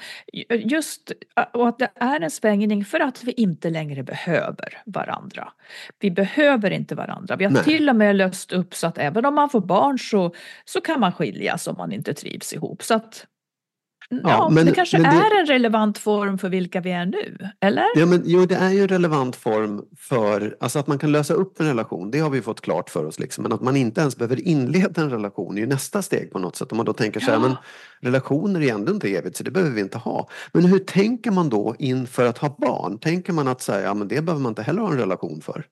[SPEAKER 1] Just och att det är en svängning för att vi inte längre behöver varandra. Vi behöver inte varandra. Vi har
[SPEAKER 2] Nej.
[SPEAKER 1] till och med löst upp så att även om man får barn så, så kan man skiljas om man inte trivs ihop. Så att, ja,
[SPEAKER 2] men-
[SPEAKER 1] det kanske
[SPEAKER 2] men det-
[SPEAKER 1] är en relevant form för vilka vi är nu, eller?
[SPEAKER 2] Ja, men, jo, det är ju en relevant form för alltså att man kan lösa upp en relation. Det har vi fått klart för oss. Liksom. Men att man inte ens behöver inleda en relation är ju nästa steg på något sätt. Om man då tänker så här,
[SPEAKER 1] Ja.
[SPEAKER 2] men relationer är ändå inte evigt så det behöver vi inte ha. Men hur tänker man då inför att ha barn? Tänker man att säga, ja, men det behöver man inte heller ha en relation för?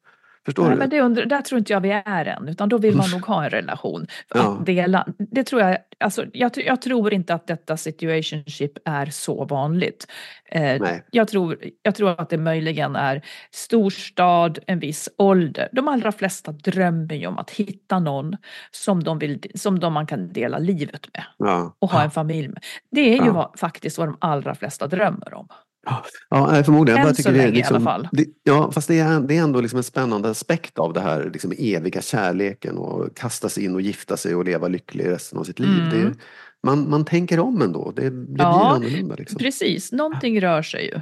[SPEAKER 2] Förstår
[SPEAKER 1] Nej,
[SPEAKER 2] du?
[SPEAKER 1] men det undrar, där tror inte jag vi är än, utan då vill man nog ha en relation.
[SPEAKER 2] Ja.
[SPEAKER 1] Att dela, det tror jag, alltså, jag, jag tror inte att detta situationship är så vanligt. Eh, jag, tror, jag tror att det möjligen är storstad, en viss ålder. De allra flesta drömmer ju om att hitta någon som de, vill, som de man kan dela livet med
[SPEAKER 2] Ja.
[SPEAKER 1] och ha en familj med. Det är ju
[SPEAKER 2] Ja.
[SPEAKER 1] vad, faktiskt vad de allra flesta drömmer om.
[SPEAKER 2] Ja, nej, förmodligen. Jag
[SPEAKER 1] Än så
[SPEAKER 2] tycker det är
[SPEAKER 1] länge i alla
[SPEAKER 2] liksom,
[SPEAKER 1] fall.
[SPEAKER 2] Det, ja, fast det är, det är ändå liksom en spännande aspekt av det här liksom eviga kärleken och kasta sig in och gifta sig och leva lycklig resten av sitt liv.
[SPEAKER 1] Mm.
[SPEAKER 2] Det, man, man tänker om ändå. Det, det blir
[SPEAKER 1] Ja,
[SPEAKER 2] annorlunda. Liksom.
[SPEAKER 1] Precis, någonting rör sig ju.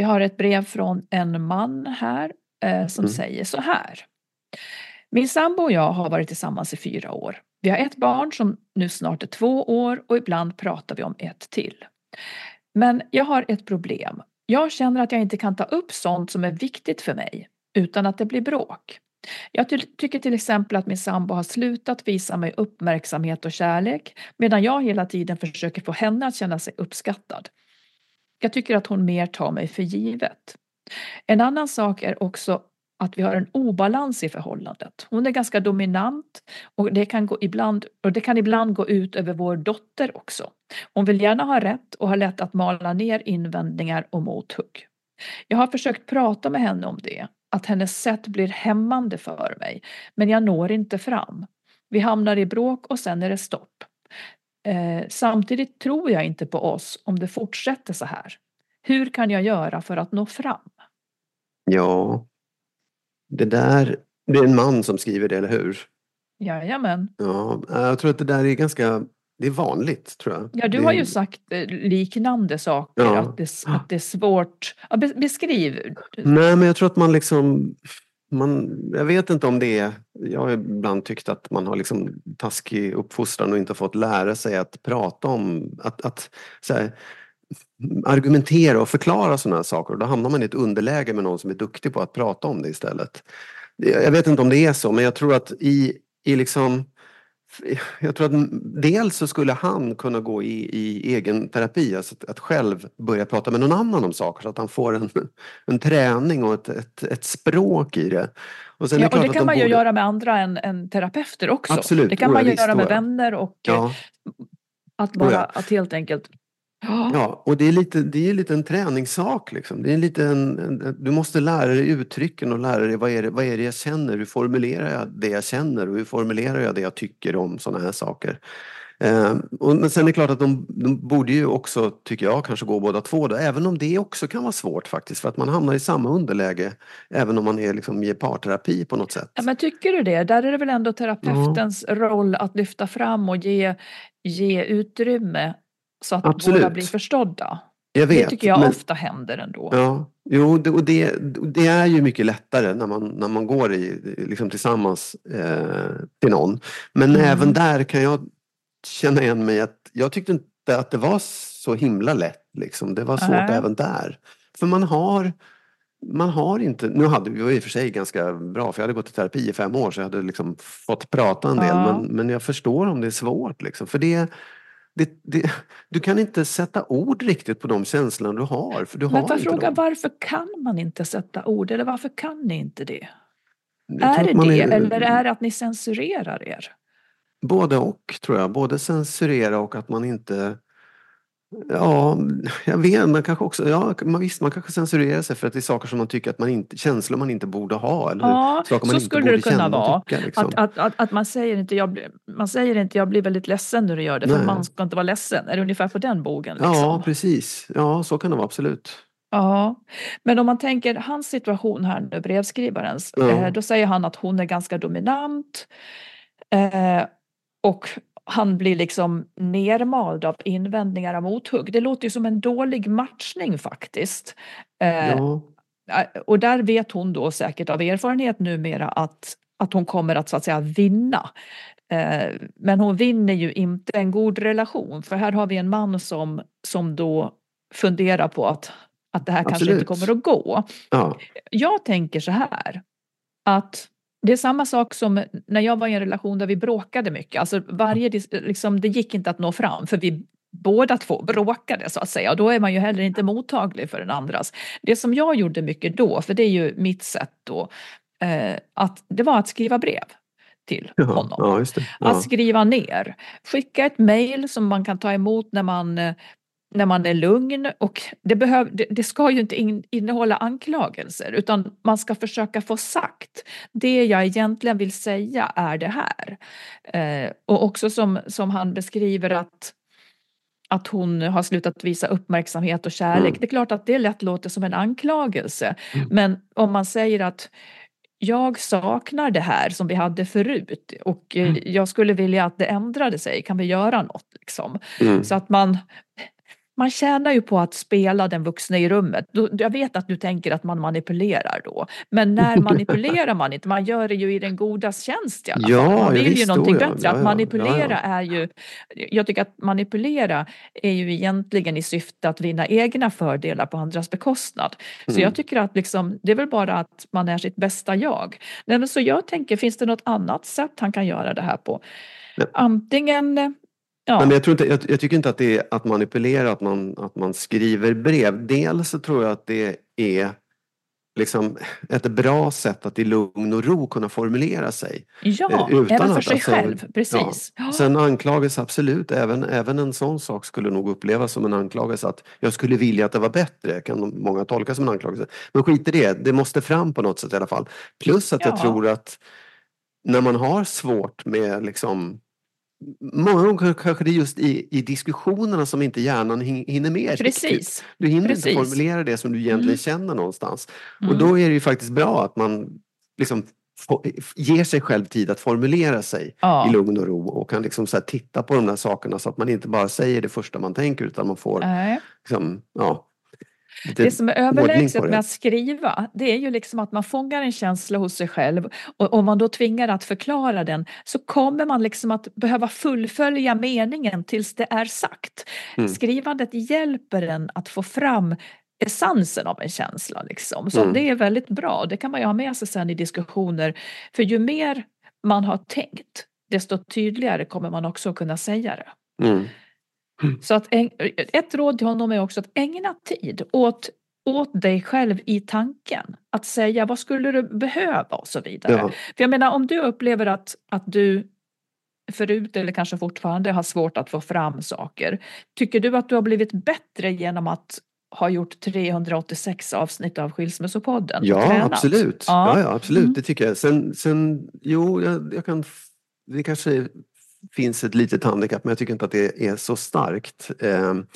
[SPEAKER 1] Vi har ett brev från en man här eh, som
[SPEAKER 2] Mm.
[SPEAKER 1] säger så här. Min sambo och jag har varit tillsammans i fyra år. Vi har ett barn som nu snart är två år och ibland pratar vi om ett till. Men jag har ett problem. Jag känner att jag inte kan ta upp sånt som är viktigt för mig utan att det blir bråk. Jag ty- tycker till exempel att min sambo har slutat visa mig uppmärksamhet och kärlek medan jag hela tiden försöker få henne att känna sig uppskattad. Jag tycker att hon mer tar mig för givet. En annan sak är också att vi har en obalans i förhållandet. Hon är ganska dominant och det kan, gå ibland, och det kan ibland gå ut över vår dotter också. Hon vill gärna ha rätt och har lätt att mala ner invändningar och mothugg. Jag har försökt prata med henne om det, att hennes sätt blir hämmande för mig, men jag når inte fram. Vi hamnar i bråk och sen är det stopp. Eh, samtidigt tror jag inte på oss om det fortsätter så här. Hur kan jag göra för att nå fram?
[SPEAKER 2] Ja, det där, det är en man som skriver det, eller hur?
[SPEAKER 1] Jajamän.
[SPEAKER 2] Ja, jag tror att det där är ganska, det är vanligt tror jag.
[SPEAKER 1] Ja, du har ju sagt eh, liknande saker,
[SPEAKER 2] Ja.
[SPEAKER 1] att, det, att det är svårt. Ja, be- beskriv.
[SPEAKER 2] Nej, men jag tror att man liksom man, jag vet inte om det är, jag har ibland tyckt att man har liksom taskig uppfostran och inte fått lära sig att prata om, att, att så här, argumentera och förklara sådana här saker. Då hamnar man i ett underläge med någon som är duktig på att prata om det istället. Jag vet inte om det är så, men jag tror att i, i liksom jag tror att dels så skulle han kunna gå i, i egen terapi, alltså att, att själv börja prata med någon annan om saker så att han får en, en träning och ett, ett, ett språk i det. Och,
[SPEAKER 1] Ja, och
[SPEAKER 2] klart
[SPEAKER 1] det kan man ju
[SPEAKER 2] borde-
[SPEAKER 1] göra med andra än, än terapeuter också.
[SPEAKER 2] Absolut,
[SPEAKER 1] Det kan man ju göra med vänner och eh,
[SPEAKER 2] Ja,
[SPEAKER 1] att bara att helt enkelt Ja.
[SPEAKER 2] ja, och det är lite, det är lite en träningssak. Liksom. Det är lite en, en, du måste lära dig uttrycken och lära dig vad är, det, vad är det jag känner, hur formulerar jag det jag känner och hur formulerar jag det jag tycker om sådana här saker. Eh, och, men sen är det klart att de, de borde ju också, tycker jag, kanske gå båda två då, även om det också kan vara svårt faktiskt för att man hamnar i samma underläge även om man är liksom i parterapi på något sätt.
[SPEAKER 1] Ja, men tycker du det? Där är det väl ändå terapeutens roll att lyfta fram och ge, ge utrymme så att
[SPEAKER 2] Absolut.
[SPEAKER 1] båda blir förstådda.
[SPEAKER 2] Jag vet,
[SPEAKER 1] det tycker jag
[SPEAKER 2] men-
[SPEAKER 1] ofta händer ändå.
[SPEAKER 2] Ja, jo, det, och det, det är ju mycket lättare när man, när man går i, liksom tillsammans eh, till någon. Men
[SPEAKER 1] Mm.
[SPEAKER 2] även där kan jag känna igen mig att jag tyckte inte att det var så himla lätt. Liksom. Det var svårt
[SPEAKER 1] Nej.
[SPEAKER 2] även där. För man har, man har inte, nu hade vi i och för sig ganska bra för jag hade gått i terapi i fem år så jag hade liksom fått prata en del.
[SPEAKER 1] Ja.
[SPEAKER 2] Men, men jag förstår om det är svårt. Liksom. För det, det, det, du kan inte sätta ord riktigt på de känslorna du har. För du
[SPEAKER 1] Men
[SPEAKER 2] har
[SPEAKER 1] fråga varför kan man inte sätta ord eller varför kan ni inte det?
[SPEAKER 2] Jag
[SPEAKER 1] Är det det
[SPEAKER 2] är-
[SPEAKER 1] eller är det att ni censurerar er?
[SPEAKER 2] Både och tror jag. Både censurera och att man inte... Ja, jag vet. Man kanske också... Ja, man, visst, man kanske censurerar sig för att det är saker som man tycker att man inte... Känslor man inte borde ha. Eller
[SPEAKER 1] Ja,
[SPEAKER 2] saker man
[SPEAKER 1] så
[SPEAKER 2] inte
[SPEAKER 1] skulle
[SPEAKER 2] borde
[SPEAKER 1] det kunna vara.
[SPEAKER 2] tycka, liksom.
[SPEAKER 1] Att, att, att, att man, säger inte, jag, man säger inte jag blir väldigt ledsen när du gör det för
[SPEAKER 2] Nej.
[SPEAKER 1] man ska inte vara ledsen. Är det ungefär på den bogen? Liksom?
[SPEAKER 2] Ja, precis. Ja, så kan det vara absolut.
[SPEAKER 1] Ja, men om man tänker hans situation här nu, brevskrivarens,
[SPEAKER 2] Ja.
[SPEAKER 1] eh, då säger han att hon är ganska dominant eh, och han blir liksom nermald av invändningar och mothugg. Det låter ju som en dålig matchning faktiskt. Eh,
[SPEAKER 2] Ja,
[SPEAKER 1] Eh, Och där vet hon då säkert av erfarenhet numera att, att hon kommer att så att säga vinna. Eh, Men hon vinner ju inte en god relation för här har vi en man som, som då funderar på att, att det här kanske inte
[SPEAKER 2] Absolut.
[SPEAKER 1] kommer att gå.
[SPEAKER 2] ja,
[SPEAKER 1] Jag tänker så här att det är samma sak som när jag var i en relation där vi bråkade mycket. Alltså varje, liksom, det gick inte att nå fram för vi båda två bråkade så att säga och då är man ju heller inte mottaglig för den andras. Det som jag gjorde mycket då, för det är ju mitt sätt då, eh, att det var att skriva brev till
[SPEAKER 2] ja,
[SPEAKER 1] honom.
[SPEAKER 2] ja det.
[SPEAKER 1] Att
[SPEAKER 2] Ja.
[SPEAKER 1] skriva ner. Skicka ett mejl som man kan ta emot när man, eh, när man är lugn och det, behöv, det, det ska ju inte in, innehålla anklagelser utan man ska försöka få sagt det jag egentligen vill säga är det här. Eh, och också som, som han beskriver att att hon har slutat visa uppmärksamhet och kärlek.
[SPEAKER 2] Mm.
[SPEAKER 1] Det är klart att det lätt låter som en anklagelse.
[SPEAKER 2] Mm.
[SPEAKER 1] Men om man säger att jag saknar det här som vi hade förut och eh,
[SPEAKER 2] Mm.
[SPEAKER 1] jag skulle vilja att det ändrade sig, kan vi göra något? Liksom?
[SPEAKER 2] Mm.
[SPEAKER 1] Så att man, man tjänar ju på att spela den vuxna i rummet. Jag vet att du tänker att man manipulerar då, men när [laughs] manipulerar man inte? Man gör det ju i den godas tjänst i alla
[SPEAKER 2] Ja,
[SPEAKER 1] fall. Man
[SPEAKER 2] ja,
[SPEAKER 1] vill ju
[SPEAKER 2] visst,
[SPEAKER 1] någonting
[SPEAKER 2] ja.
[SPEAKER 1] bättre.
[SPEAKER 2] Ja,
[SPEAKER 1] Att manipulera är ju, jag tycker att manipulera är ju egentligen i syfte att vinna egna fördelar på andras bekostnad. Så
[SPEAKER 2] Mm.
[SPEAKER 1] jag tycker att liksom, det är väl bara att man är sitt bästa jag. Nej, så jag tänker, finns det något annat sätt han kan göra det här på? Antingen, ja,
[SPEAKER 2] Nej, men jag, tror inte, jag, jag tycker inte att det är att manipulera, att man, att man skriver brev. Dels så tror jag att det är liksom ett bra sätt att i lugn och ro kunna formulera sig.
[SPEAKER 1] ja
[SPEAKER 2] eh, utan
[SPEAKER 1] även för
[SPEAKER 2] att,
[SPEAKER 1] sig
[SPEAKER 2] alltså,
[SPEAKER 1] själv, precis. Ja.
[SPEAKER 2] Sen anklagelse, absolut. Även, även en sån sak skulle nog upplevas som en anklagelse. Att jag skulle vilja att det var bättre, kan många tolka som en anklagelse. Men skit i det, det måste fram på något sätt i alla fall. Plus att jag
[SPEAKER 1] Ja.
[SPEAKER 2] tror att när man har svårt med liksom Många gånger kanske det är just i, i diskussionerna som inte hjärnan hin- hinner med riktigt.
[SPEAKER 1] Precis.
[SPEAKER 2] Du hinner
[SPEAKER 1] Precis.
[SPEAKER 2] inte formulera det som du egentligen
[SPEAKER 1] Mm.
[SPEAKER 2] känner någonstans.
[SPEAKER 1] Mm.
[SPEAKER 2] Och då är det ju faktiskt bra att man liksom ger sig själv tid att formulera sig
[SPEAKER 1] Ja.
[SPEAKER 2] i lugn och ro och kan liksom så titta på de där sakerna så att man inte bara säger det första man tänker utan man får liksom, ja,
[SPEAKER 1] Det som är överlägset med att skriva, det är ju liksom att man fångar en känsla hos sig själv och om man då tvingar att förklara den så kommer man liksom att behöva fullfölja meningen tills det är sagt.
[SPEAKER 2] Mm.
[SPEAKER 1] Skrivandet hjälper en att få fram essensen av en känsla liksom. Så
[SPEAKER 2] Mm.
[SPEAKER 1] det är väldigt bra, det kan man ju ha med sig sen i diskussioner. För ju mer man har tänkt, desto tydligare kommer man också kunna säga det.
[SPEAKER 2] Mm.
[SPEAKER 1] Så att en, ett råd till honom är också att ägna tid åt, åt dig själv i tanken. Att säga vad skulle du behöva och så vidare.
[SPEAKER 2] Ja.
[SPEAKER 1] För jag menar om du upplever att, att du förut eller kanske fortfarande har svårt att få fram saker. Tycker du att du har blivit bättre genom att ha gjort 386 avsnitt av Skilsmässopodden?
[SPEAKER 2] Ja,
[SPEAKER 1] tränat?
[SPEAKER 2] absolut. Ja. Ja, absolut.
[SPEAKER 1] Mm.
[SPEAKER 2] Det tycker jag. Sen, sen jo, jag, jag kan... Det kanske finns ett litet handikapp, men jag tycker inte att det är så starkt. Ehm,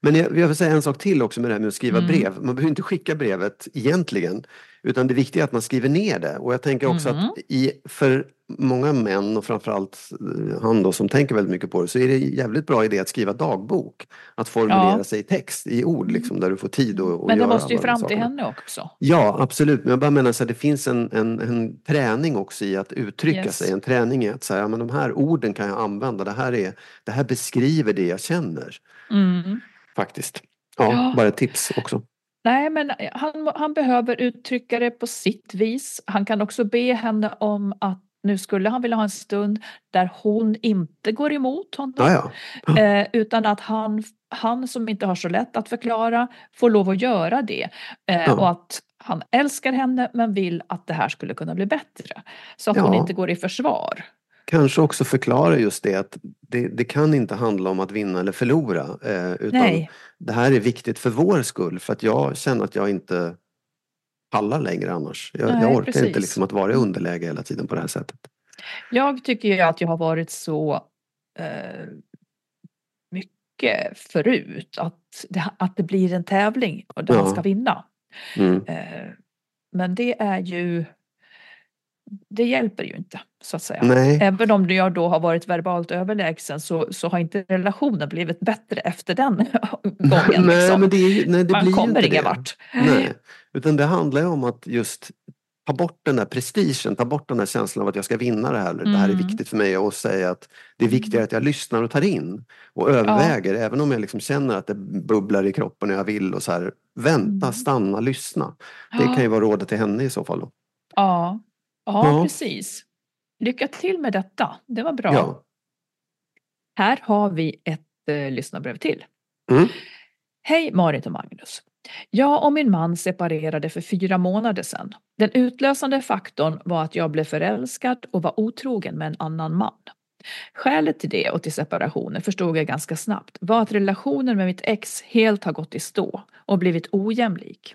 [SPEAKER 2] Men jag, jag vill säga en sak till också med det här med att skriva
[SPEAKER 1] Mm.
[SPEAKER 2] brev. Man behöver inte skicka brevet egentligen, utan det viktiga är att man skriver ner det. Och jag tänker också
[SPEAKER 1] Mm.
[SPEAKER 2] att i, för många män och framförallt eh, han då som tänker väldigt mycket på det, så är det jävligt bra idé att skriva dagbok. Att formulera
[SPEAKER 1] Ja.
[SPEAKER 2] sig i text, i ord, liksom, där du får tid att, att
[SPEAKER 1] Men det måste ju fram till henne också.
[SPEAKER 2] Ja, absolut. Men jag bara menar här, det finns en, en, en träning också i att uttrycka
[SPEAKER 1] Yes.
[SPEAKER 2] sig. En träning i att säga, ja, men de här orden kan jag använda. Det här, är, det här beskriver det jag känner.
[SPEAKER 1] Mm.
[SPEAKER 2] Faktiskt. Ja,
[SPEAKER 1] Ja.
[SPEAKER 2] bara ett tips också.
[SPEAKER 1] Nej, men han, han behöver uttrycka det på sitt vis. Han kan också be henne om att nu skulle han vilja ha en stund där hon inte går emot honom.
[SPEAKER 2] Ja, ja.
[SPEAKER 1] Eh, utan att han, han som inte har så lätt att förklara får lov att göra det. Eh,
[SPEAKER 2] Ja.
[SPEAKER 1] Och att han älskar henne men vill att det här skulle kunna bli bättre. Så att hon inte går i försvar.
[SPEAKER 2] Kanske också förklara just det att det, det kan inte handla om att vinna eller förlora. Eh, utan
[SPEAKER 1] Nej.
[SPEAKER 2] det här är viktigt för vår skull. För att jag känner att jag inte pallar längre annars. Jag,
[SPEAKER 1] Nej,
[SPEAKER 2] jag orkar inte
[SPEAKER 1] precis.
[SPEAKER 2] liksom att vara i underläge hela tiden på det här sättet.
[SPEAKER 1] Jag tycker ju att jag har varit så eh, mycket förut. Att det, att det blir en tävling och där
[SPEAKER 2] Ja.
[SPEAKER 1] man ska vinna.
[SPEAKER 2] Mm.
[SPEAKER 1] Eh, men det är ju det hjälper ju inte så att säga.
[SPEAKER 2] Nej.
[SPEAKER 1] Även om jag då har varit verbalt överlägsen så, så har inte relationen blivit bättre efter den [laughs] gången.
[SPEAKER 2] nej,
[SPEAKER 1] liksom.
[SPEAKER 2] men det, är nej, det
[SPEAKER 1] Man
[SPEAKER 2] blir
[SPEAKER 1] kommer
[SPEAKER 2] inte
[SPEAKER 1] ingen
[SPEAKER 2] det.
[SPEAKER 1] vart.
[SPEAKER 2] Nej, utan det handlar ju om att just ta bort den där prestigen, ta bort den där känslan av att jag ska vinna det här. eller Det här är
[SPEAKER 1] Mm.
[SPEAKER 2] viktigt för mig och säga att det är viktigare att jag lyssnar och tar in och överväger, även om jag liksom känner att det bubblar i kroppen och jag vill och så här. Vänta,
[SPEAKER 1] Mm.
[SPEAKER 2] stanna, lyssna. Det
[SPEAKER 1] Ja.
[SPEAKER 2] kan ju vara rådet till henne i så fall. Då.
[SPEAKER 1] Ja, ja,
[SPEAKER 2] Ja.
[SPEAKER 1] precis. Lycka till med detta. Det var bra.
[SPEAKER 2] Ja.
[SPEAKER 1] Här har vi ett eh, lyssnarbrev till.
[SPEAKER 2] Mm.
[SPEAKER 1] Hej Marit och Magnus. Jag och min man separerade för fyra månader sedan. Den utlösande faktorn var att jag blev förälskad och var otrogen med en annan man. Skälet till det och till separationen förstod jag ganska snabbt var att relationen med mitt ex helt har gått i stå och blivit ojämlik.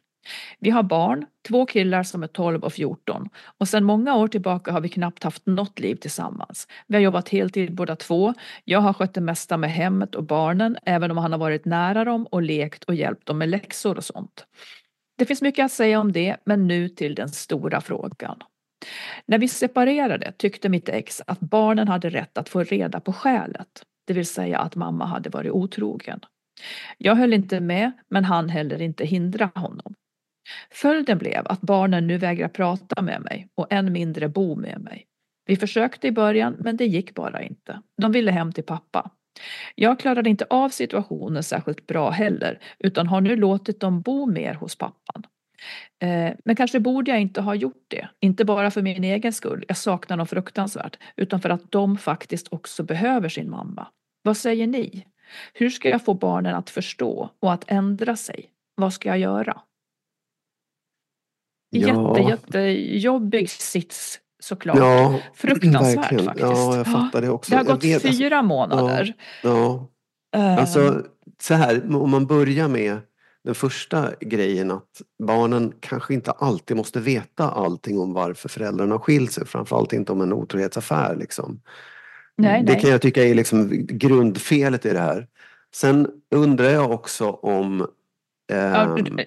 [SPEAKER 1] Vi har barn, två killar som är 12 och 14 och sedan många år tillbaka har vi knappt haft något liv tillsammans. Vi har jobbat heltid båda två. Jag har skött det mesta med hemmet och barnen även om han har varit nära dem och lekt och hjälpt dem med läxor och sånt. Det finns mycket att säga om det men nu till den stora frågan. När vi separerade tyckte mitt ex att barnen hade rätt att få reda på skälet, det vill säga att mamma hade varit otrogen. Jag höll inte med, men han heller inte hindra honom. Följden blev att barnen nu vägrar prata med mig och än mindre bo med mig. Vi försökte i början, men det gick bara inte. De ville hem till pappa. Jag klarade inte av situationen särskilt bra heller, utan har nu låtit dem bo mer hos pappan. Eh, men kanske borde jag inte ha gjort det, inte bara för min egen skull, jag saknar dem fruktansvärt, utan för att de faktiskt också behöver sin mamma. Vad säger ni? Hur ska jag få barnen att förstå och att ändra sig? Vad ska jag göra?
[SPEAKER 2] Ja.
[SPEAKER 1] Jätte, jättejobbig sits såklart.
[SPEAKER 2] Ja,
[SPEAKER 1] Fruktansvärt
[SPEAKER 2] verkligen.
[SPEAKER 1] faktiskt.
[SPEAKER 2] Ja, jag fattar det också.
[SPEAKER 1] Det har gått
[SPEAKER 2] vet, alltså-
[SPEAKER 1] fyra månader.
[SPEAKER 2] Ja.
[SPEAKER 1] Eh,
[SPEAKER 2] Alltså så här, om man börjar med den första grejen att barnen kanske inte alltid måste veta allting om varför föräldrarna har skilt sig, framförallt inte om en otrohetsaffär. Liksom.
[SPEAKER 1] nej,
[SPEAKER 2] Det
[SPEAKER 1] nej.
[SPEAKER 2] kan jag tycka är liksom grundfelet i det här. Sen undrar jag också om...
[SPEAKER 1] Ja,
[SPEAKER 2] ehm,
[SPEAKER 1] ja,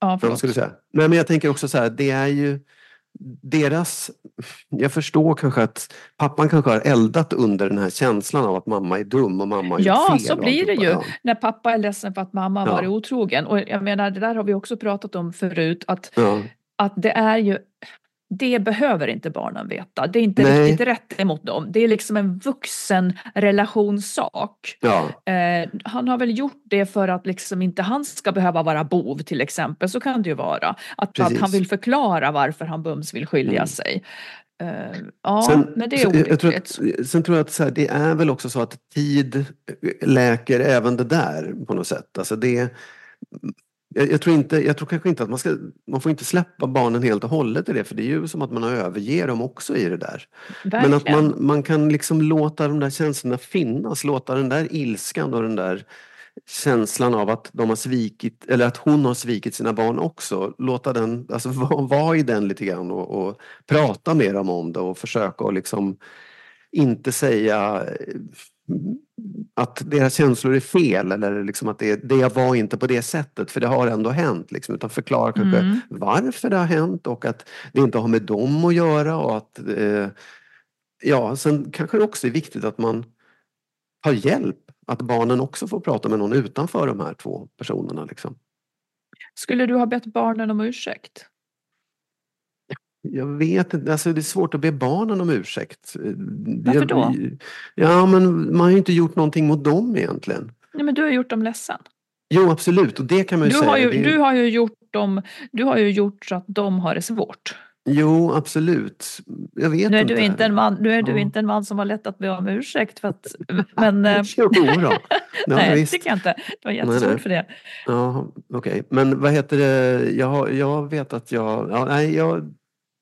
[SPEAKER 2] Ja, vad skulle säga? Nej, men jag tänker också så här, det är ju deras... Jag förstår kanske att pappan kanske har eldat under den här känslan av att mamma är dum och mamma har
[SPEAKER 1] Ja,
[SPEAKER 2] gjort fel.
[SPEAKER 1] så blir det ju när pappa är ledsen för att mamma
[SPEAKER 2] Ja.
[SPEAKER 1] varit otrogen. Och jag menar, det där har vi också pratat om förut, att,
[SPEAKER 2] Ja.
[SPEAKER 1] att det är ju det behöver inte barnen veta. Det är inte
[SPEAKER 2] Nej.
[SPEAKER 1] riktigt rätt emot dem. Det är liksom en vuxen relationssak.
[SPEAKER 2] Ja.
[SPEAKER 1] Eh, han har väl gjort det för att liksom inte han ska behöva vara bov till exempel. Så kan det ju vara. Att, att han vill förklara varför han bums vill skilja
[SPEAKER 2] Mm.
[SPEAKER 1] sig. Eh, ja,
[SPEAKER 2] Sen,
[SPEAKER 1] men det är olyckligt.
[SPEAKER 2] jag tror att, sen tror jag att så här, det är väl också så att tid läker även det där på något sätt. Alltså det, jag, jag, tror inte, jag tror kanske inte att man ska, man får inte släppa barnen helt och hållet i det för det är ju som att man överger dem också i det där. Men att
[SPEAKER 1] Verkligen.
[SPEAKER 2] man, man kan liksom låta de där känslorna finnas, låta den där ilskan och den där känslan av att de har svikit, eller att hon har svikit sina barn också. Låta den, alltså [laughs] vara var i den lite grann och, och prata med dem om det och försöka att liksom inte säga eh, att deras känslor är fel eller liksom att det, det var inte på det sättet för det har ändå hänt. Liksom, utan förklara kanske
[SPEAKER 1] Mm.
[SPEAKER 2] varför det har hänt och att det inte har med dem att göra och att eh, ja, sen kanske det också är viktigt att man har hjälp. Att barnen också får prata med någon utanför de här två personerna. Liksom.
[SPEAKER 1] Skulle du ha bett barnen om ursäkt?
[SPEAKER 2] Jag vet inte, alltså det är svårt att be barnen om ursäkt.
[SPEAKER 1] Varför
[SPEAKER 2] Jag-
[SPEAKER 1] då?
[SPEAKER 2] Ja, men man har ju inte gjort någonting mot dem egentligen.
[SPEAKER 1] Nej, men du har gjort dem ledsen.
[SPEAKER 2] Jo, absolut, och det kan man ju
[SPEAKER 1] Du
[SPEAKER 2] säga.
[SPEAKER 1] har ju, du har ju gjort dem, du har ju gjort så att de har det svårt.
[SPEAKER 2] Jo, absolut. Jag vet
[SPEAKER 1] Nu är
[SPEAKER 2] inte.
[SPEAKER 1] du inte en man, nu är du
[SPEAKER 2] Ja.
[SPEAKER 1] inte en man som har lätt att be om ursäkt. För att, men, [laughs] eh,
[SPEAKER 2] Jo då. Ja, [laughs]
[SPEAKER 1] nej, det tycker jag inte. Det var jättesvårt
[SPEAKER 2] nej.
[SPEAKER 1] för det.
[SPEAKER 2] Ja, okej. Men vad heter det? Jag, jag vet att jag... Ja, nej, jag...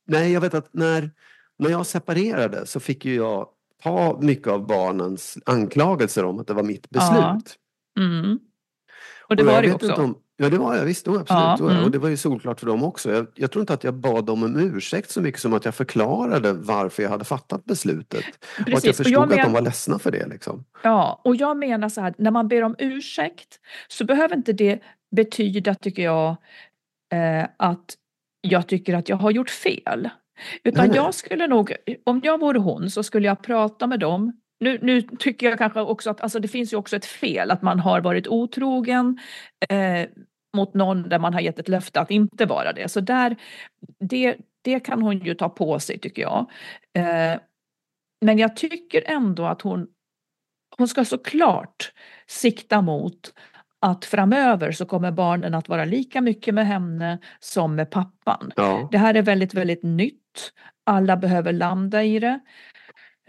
[SPEAKER 2] Nej, jag vet att när, när jag separerade så fick ju jag ta mycket av barnens anklagelser om att det var mitt beslut.
[SPEAKER 1] Ja, Mm. Och det
[SPEAKER 2] Och
[SPEAKER 1] var det också.
[SPEAKER 2] Om, ja, det var jag. Visst, då, absolut.
[SPEAKER 1] Ja, mm.
[SPEAKER 2] Och det var ju solklart för dem också. Jag, jag tror inte att jag bad dem om ursäkt så mycket som att jag förklarade varför jag hade fattat beslutet. Och att jag
[SPEAKER 1] Precis.
[SPEAKER 2] Förstod
[SPEAKER 1] jag
[SPEAKER 2] att de
[SPEAKER 1] men-
[SPEAKER 2] var ledsna för det. Liksom.
[SPEAKER 1] Ja, och jag menar så här, när man ber om ursäkt så behöver inte det betyda, tycker jag, eh, att jag tycker att jag har gjort fel. Utan jag skulle nog, om jag vore hon så skulle jag prata med dem. Nu, nu tycker jag kanske också att alltså det finns ju också ett fel att man har varit otrogen eh, mot någon där man har gett ett löfte att inte vara det. Så där, det, det kan hon ju ta på sig tycker jag. Eh, men jag tycker ändå att hon hon ska såklart sikta mot att framöver så kommer barnen att vara lika mycket med henne som med pappan.
[SPEAKER 2] Ja.
[SPEAKER 1] Det här är väldigt, väldigt nytt. Alla behöver landa i det.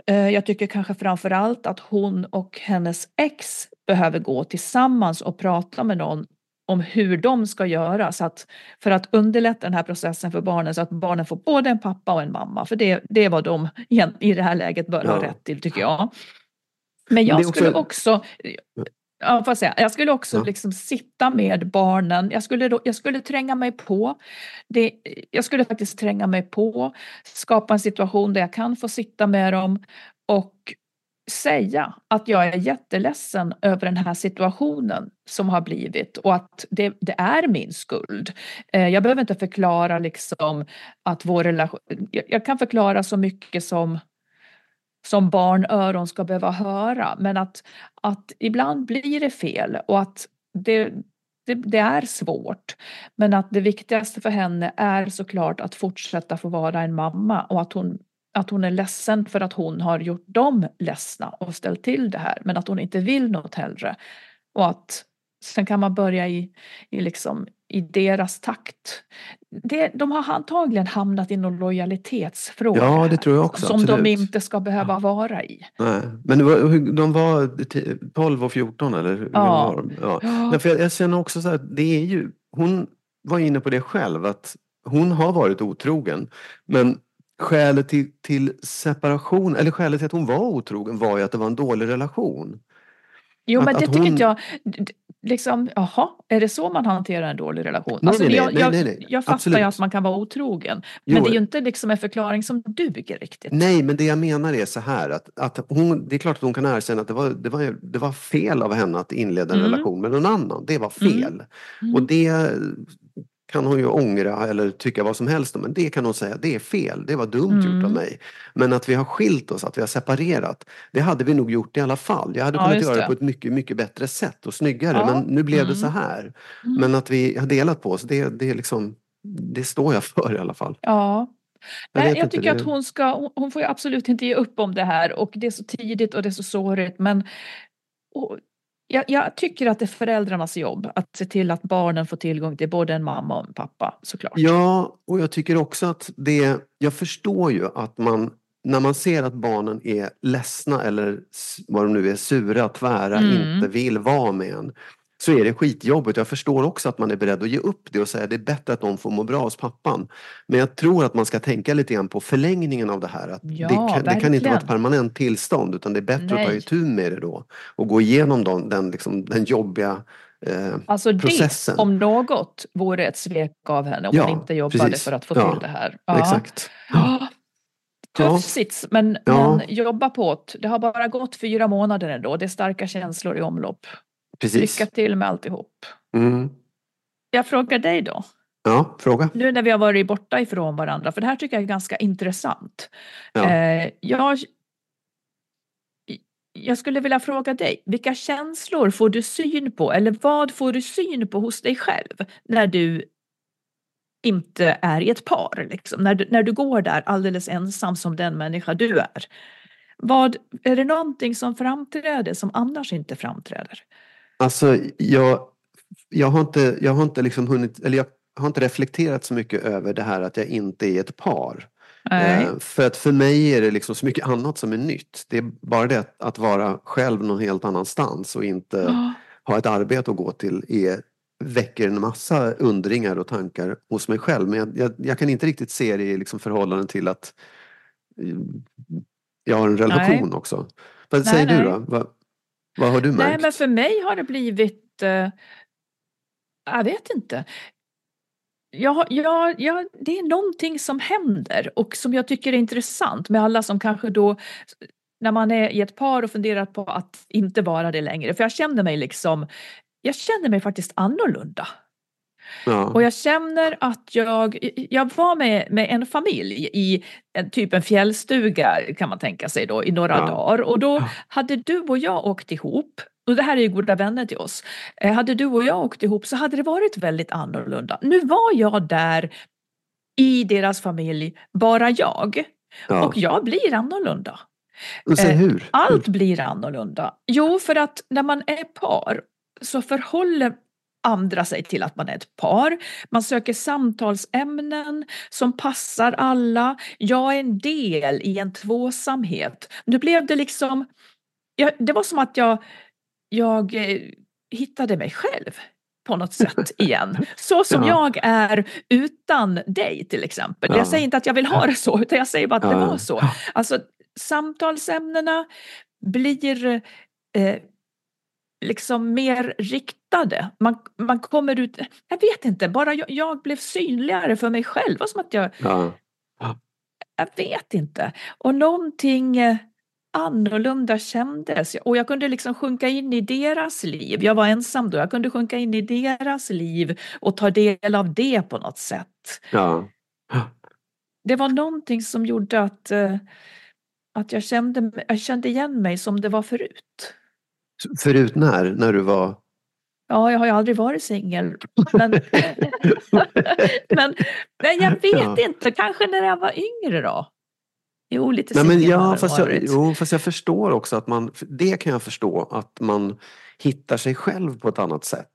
[SPEAKER 1] Eh, Jag tycker kanske framför allt att hon och hennes ex behöver gå tillsammans och prata med någon om hur de ska göra så att, för att underlätta den här processen för barnen så att barnen får både en pappa och en mamma. För det, det är vad de i det här läget bör ha
[SPEAKER 2] Ja.
[SPEAKER 1] rätt till tycker jag. Men jag
[SPEAKER 2] också-
[SPEAKER 1] skulle också Ja, får jag, säga. jag skulle också
[SPEAKER 2] Ja.
[SPEAKER 1] liksom sitta med barnen. Jag skulle, då, jag skulle tränga mig på. Det, jag skulle faktiskt tränga mig på. Skapa en situation där jag kan få sitta med dem och säga att jag är jätteledsen över den här situationen som har blivit och att det, det är min skuld. Eh, jag behöver inte förklara liksom att vår relation... Jag, jag kan förklara så mycket som som barnöron ska behöva höra men att, att ibland blir det fel och att det, det, det är svårt. Men att det viktigaste för henne är såklart att fortsätta få vara en mamma och att hon att hon är ledsen för att hon har gjort dem ledsna och ställt till det här men att hon inte vill något hellre. Och att sen kan man börja i, i, liksom, i deras takt. Det, de har antagligen hamnat i någon lojalitetsfråga
[SPEAKER 2] Ja, det tror jag också,
[SPEAKER 1] som de
[SPEAKER 2] absolut.
[SPEAKER 1] inte ska behöva vara i.
[SPEAKER 2] Nej. Men var, de var t- 12 och 14 eller? hur
[SPEAKER 1] Ja.
[SPEAKER 2] var de? ja.
[SPEAKER 1] Ja.
[SPEAKER 2] För jag, jag känner också så här, det är ju, hon var inne på det själv att hon har varit otrogen. Men skälet till, till separation, eller skälet till att hon var otrogen var ju att det var en dålig relation.
[SPEAKER 1] Jo,
[SPEAKER 2] Att-
[SPEAKER 1] men det
[SPEAKER 2] att
[SPEAKER 1] tycker
[SPEAKER 2] hon-
[SPEAKER 1] inte jag. Liksom, jaha, är det så man hanterar en dålig relation?
[SPEAKER 2] Nej,
[SPEAKER 1] Alltså,
[SPEAKER 2] nej, nej,
[SPEAKER 1] jag,
[SPEAKER 2] nej,
[SPEAKER 1] jag,
[SPEAKER 2] nej, nej.
[SPEAKER 1] jag fattar
[SPEAKER 2] Absolut.
[SPEAKER 1] ju att man kan vara otrogen,
[SPEAKER 2] Jo,
[SPEAKER 1] men det är ju inte liksom en förklaring som duger riktigt.
[SPEAKER 2] Nej, men det jag menar är så här att, att hon, det är klart att hon kan erkänna att det var, det var, det var fel av henne att inleda en
[SPEAKER 1] Mm.
[SPEAKER 2] relation med någon annan. Det var fel.
[SPEAKER 1] Mm.
[SPEAKER 2] Och det kan hon ju ångra eller tycka vad som helst men det kan hon säga, det är fel, det var dumt gjort av
[SPEAKER 1] Mm.
[SPEAKER 2] mig. Men att vi har skilt oss, att vi har separerat, det hade vi nog gjort i alla fall. Jag hade
[SPEAKER 1] Ja,
[SPEAKER 2] kunnat göra det
[SPEAKER 1] det.
[SPEAKER 2] på ett mycket, mycket bättre sätt och snyggare,
[SPEAKER 1] Ja.
[SPEAKER 2] men nu blev det
[SPEAKER 1] Mm.
[SPEAKER 2] så här.
[SPEAKER 1] Mm.
[SPEAKER 2] Men att vi har delat på oss, det, det är liksom, det står jag för i alla fall.
[SPEAKER 1] Ja.
[SPEAKER 2] Jag
[SPEAKER 1] Nej, jag tycker
[SPEAKER 2] det-
[SPEAKER 1] att hon ska, hon- får ju absolut inte ge upp om det här och det är så tidigt och det är så sårigt men och jag, jag tycker att det är föräldrarnas jobb att se till att barnen får tillgång till både en mamma och en pappa såklart.
[SPEAKER 2] Ja, och jag tycker också att det, jag förstår ju att man, när man ser att barnen är ledsna eller vad de nu är, sura, tvära,
[SPEAKER 1] Mm.
[SPEAKER 2] inte vill vara med en, så är det skitjobbigt. Jag förstår också att man är beredd att ge upp det och säga att det är bättre att de får må bra hos pappan. Men jag tror att man ska tänka lite grann på förlängningen av det här. Att
[SPEAKER 1] Ja,
[SPEAKER 2] det, kan, det kan inte vara ett permanent tillstånd utan det är bättre att ta
[SPEAKER 1] Nej.
[SPEAKER 2] itu med det då och gå igenom dem, den, liksom, den jobbiga eh,
[SPEAKER 1] Alltså
[SPEAKER 2] processen.
[SPEAKER 1] det om något vore ett svek av henne om
[SPEAKER 2] Ja,
[SPEAKER 1] hon inte jobbade
[SPEAKER 2] precis.
[SPEAKER 1] för att få
[SPEAKER 2] Ja,
[SPEAKER 1] till det här. Ja.
[SPEAKER 2] Exakt.
[SPEAKER 1] Ja. Tuff sits men, men jobba på det. Det har bara gått fyra månader ändå. Det är starka känslor i omlopp.
[SPEAKER 2] Precis.
[SPEAKER 1] Lycka till med alltihop.
[SPEAKER 2] Mm.
[SPEAKER 1] Jag frågar dig då.
[SPEAKER 2] Ja, fråga.
[SPEAKER 1] Nu när vi har varit borta ifrån varandra, för det här tycker jag är ganska intressant.
[SPEAKER 2] Ja.
[SPEAKER 1] Eh, jag, jag skulle vilja fråga dig, vilka känslor får du syn på eller vad får du syn på hos dig själv när du inte är i ett par? Liksom? När, du, när du går där alldeles ensam som den människa du är. Vad, är det någonting som framträder som annars inte framträder?
[SPEAKER 2] Alltså, jag, jag har inte, jag har inte liksom hunnit, eller jag har inte reflekterat så mycket över det här att jag inte är ett par.
[SPEAKER 1] Nej.
[SPEAKER 2] Eh, för att för mig är det liksom så mycket annat som är nytt. Det är bara det att, att vara själv någon helt annanstans och inte
[SPEAKER 1] Ja.
[SPEAKER 2] ha ett arbete att gå till är, väcker en massa undringar och tankar hos mig själv. Men jag, jag, jag kan inte riktigt se det i liksom förhållande till att eh, jag har en relation också. Vad
[SPEAKER 1] Nej,
[SPEAKER 2] säger
[SPEAKER 1] nej.
[SPEAKER 2] du då? Vad, har du märkt?
[SPEAKER 1] Nej, men för mig har det blivit... Eh, jag vet inte. Ja, ja, ja, det är någonting som händer och som jag tycker är intressant med alla som kanske då när man är i ett par och funderar på att inte vara det längre. För jag känner mig liksom, jag känner mig faktiskt annorlunda.
[SPEAKER 2] Ja.
[SPEAKER 1] Och jag känner att jag, jag var med, med en familj i en, typ en fjällstuga kan man tänka sig då i några
[SPEAKER 2] Ja.
[SPEAKER 1] dagar och då hade du och jag åkt ihop och det här är ju goda vänner till oss. Eh, Hade du och jag åkt ihop så hade det varit väldigt annorlunda. Nu var jag där i deras familj, bara jag.
[SPEAKER 2] Ja.
[SPEAKER 1] Och jag blir annorlunda.
[SPEAKER 2] Säg
[SPEAKER 1] Eh,
[SPEAKER 2] hur?
[SPEAKER 1] Allt blir annorlunda. Jo, för att när man är par så förhåller andra sig till att man är ett par. Man söker samtalsämnen som passar alla. Jag är en del i en tvåsamhet. Nu blev det liksom, jag, det var som att jag, jag eh, hittade mig själv på något sätt [laughs] igen. Så som
[SPEAKER 2] Ja.
[SPEAKER 1] jag är utan dig till exempel.
[SPEAKER 2] Ja.
[SPEAKER 1] Jag säger inte att jag vill ha det så, utan jag säger bara att det
[SPEAKER 2] Ja.
[SPEAKER 1] var så. Alltså samtalsämnena blir eh, liksom mer riktade. Man, man kommer ut, jag vet inte, bara jag, jag blev synligare för mig själv. Det som att jag,
[SPEAKER 2] Ja.
[SPEAKER 1] jag vet inte. Och någonting eh, annorlunda kändes. Och jag kunde liksom sjunka in i deras liv. Jag var ensam då. Jag kunde sjunka in i deras liv och ta del av det på något sätt.
[SPEAKER 2] Ja.
[SPEAKER 1] Det var någonting som gjorde att, eh, att jag, kände, jag kände igen mig som det var förut.
[SPEAKER 2] Förut när? När du var...
[SPEAKER 1] Ja, jag har ju aldrig varit singel. Men, [laughs] men, men jag vet
[SPEAKER 2] Ja.
[SPEAKER 1] inte, kanske när jag var yngre då. Jo, lite
[SPEAKER 2] Nej, men ja, fast jag, jo, fast jag förstår också att man, det kan jag förstå, att man hittar sig själv på ett annat sätt.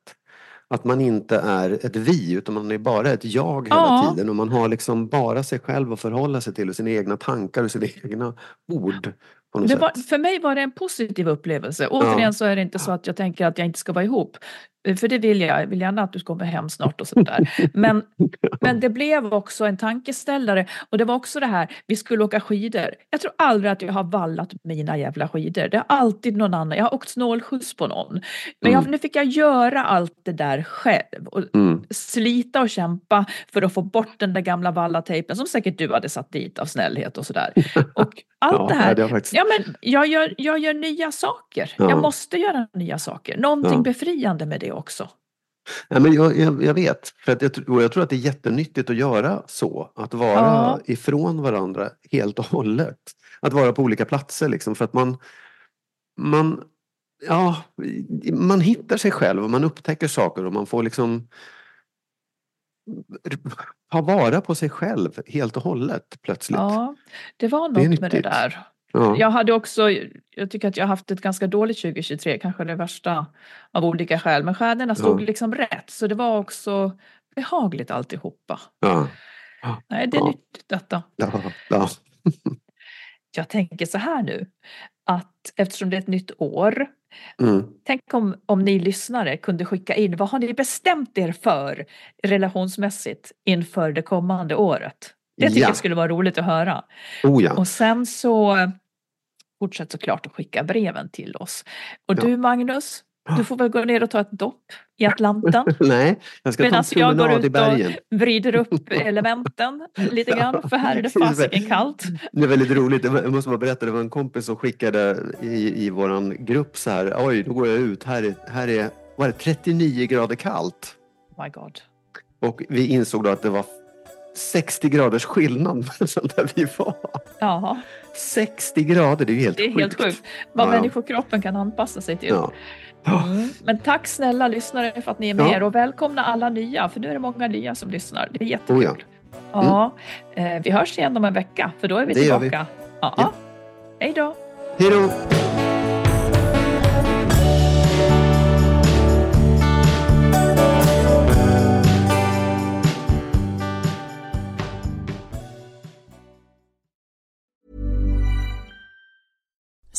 [SPEAKER 2] Att man inte är ett vi utan man är bara ett jag hela
[SPEAKER 1] Ja.
[SPEAKER 2] tiden och man har liksom bara sig själv att förhålla sig till och sina egna tankar och sina [laughs] egna ord.
[SPEAKER 1] Var, för mig var det en positiv upplevelse. Återigen
[SPEAKER 2] Ja.
[SPEAKER 1] så är det inte så att jag tänker att jag inte ska vara ihop. Eh, För det vill jag. Jag vill gärna att du kommer hem snart och sådär. Men, [laughs] men det blev också en tankeställare. Och det var också det här, vi skulle åka skidor. Jag tror aldrig att jag har vallat mina jävla skidor. Det är alltid någon annan. Jag har åkt snålskjuts på någon. Men jag,
[SPEAKER 2] Mm.
[SPEAKER 1] nu fick jag göra allt det där själv. Och
[SPEAKER 2] Mm.
[SPEAKER 1] slita och kämpa för att få bort den där gamla vallatejpen som säkert du hade satt dit av snällhet och sådär. [laughs] Och allt
[SPEAKER 2] Ja,
[SPEAKER 1] det här.
[SPEAKER 2] det faktiskt-
[SPEAKER 1] Ja, men jag gör, jag gör nya saker.
[SPEAKER 2] Ja.
[SPEAKER 1] Jag måste göra nya saker. Någonting
[SPEAKER 2] Ja.
[SPEAKER 1] befriande med det också.
[SPEAKER 2] Ja, men jag, jag, jag vet, för att jag, jag tror att det är jättenyttigt att göra så. Att vara
[SPEAKER 1] Ja.
[SPEAKER 2] ifrån varandra helt och hållet. Att vara på olika platser liksom för att man, man, ja, man hittar sig själv och man upptäcker saker och man får liksom ta vara på sig själv helt och hållet plötsligt.
[SPEAKER 1] Ja, det var
[SPEAKER 2] Det
[SPEAKER 1] något med det där.
[SPEAKER 2] Ja.
[SPEAKER 1] Jag hade också, jag tycker att jag har haft ett ganska dåligt 2023, kanske det värsta av olika skäl. Men stjärnorna stod
[SPEAKER 2] Ja.
[SPEAKER 1] liksom rätt, så det var också behagligt alltihopa.
[SPEAKER 2] Ja.
[SPEAKER 1] Nej, det är
[SPEAKER 2] Ja.
[SPEAKER 1] nyttigt detta.
[SPEAKER 2] Ja. Ja. [laughs]
[SPEAKER 1] Jag tänker så här nu, att eftersom det är ett nytt år,
[SPEAKER 2] Mm.
[SPEAKER 1] tänk om, om ni lyssnare kunde skicka in, vad har ni bestämt er för relationsmässigt inför det kommande året? Det tycker
[SPEAKER 2] Ja.
[SPEAKER 1] jag skulle vara roligt att höra.
[SPEAKER 2] Oh ja.
[SPEAKER 1] Och sen så fortsätt såklart att skicka breven till oss. Och
[SPEAKER 2] Ja.
[SPEAKER 1] du Magnus, du får väl gå ner och ta ett dopp i Atlanten [laughs]
[SPEAKER 2] Nej, jag ska ta en
[SPEAKER 1] medan jag går
[SPEAKER 2] promenad
[SPEAKER 1] ut och vrider upp [laughs] elementen lite grann, för här är det [laughs] fasiken kallt.
[SPEAKER 2] Det är väldigt roligt. Jag måste bara berätta, det var en kompis som skickade i, i våran grupp så här. Oj, då går jag ut. Här är, här är vad är det, 39 grader kallt.
[SPEAKER 1] My God.
[SPEAKER 2] Och vi insåg då att det var 60 graders skillnad mellan där vi var.
[SPEAKER 1] Ja,
[SPEAKER 2] 60 grader, det är ju helt
[SPEAKER 1] det är
[SPEAKER 2] sjukt.
[SPEAKER 1] helt sjukt vad
[SPEAKER 2] Ja.
[SPEAKER 1] människokroppen kan anpassa sig till.
[SPEAKER 2] Ja.
[SPEAKER 1] Mm. Men tack snälla lyssnare för att ni är med
[SPEAKER 2] Ja.
[SPEAKER 1] och välkomna alla nya, för nu är det många nya som lyssnar. Det är jättekul.
[SPEAKER 2] Oh ja.
[SPEAKER 1] Ja, eh, vi hörs igen om en vecka, för då är vi
[SPEAKER 2] Det vi.
[SPEAKER 1] tillbaka. Ja.
[SPEAKER 2] Ja.
[SPEAKER 1] Hej då!
[SPEAKER 2] Hej då!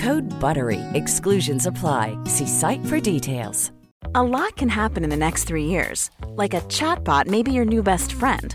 [SPEAKER 3] Code BUTTERY. Exclusions apply. See site for details.
[SPEAKER 4] A lot can happen in the next three years. Like a chatbot may be your new best friend.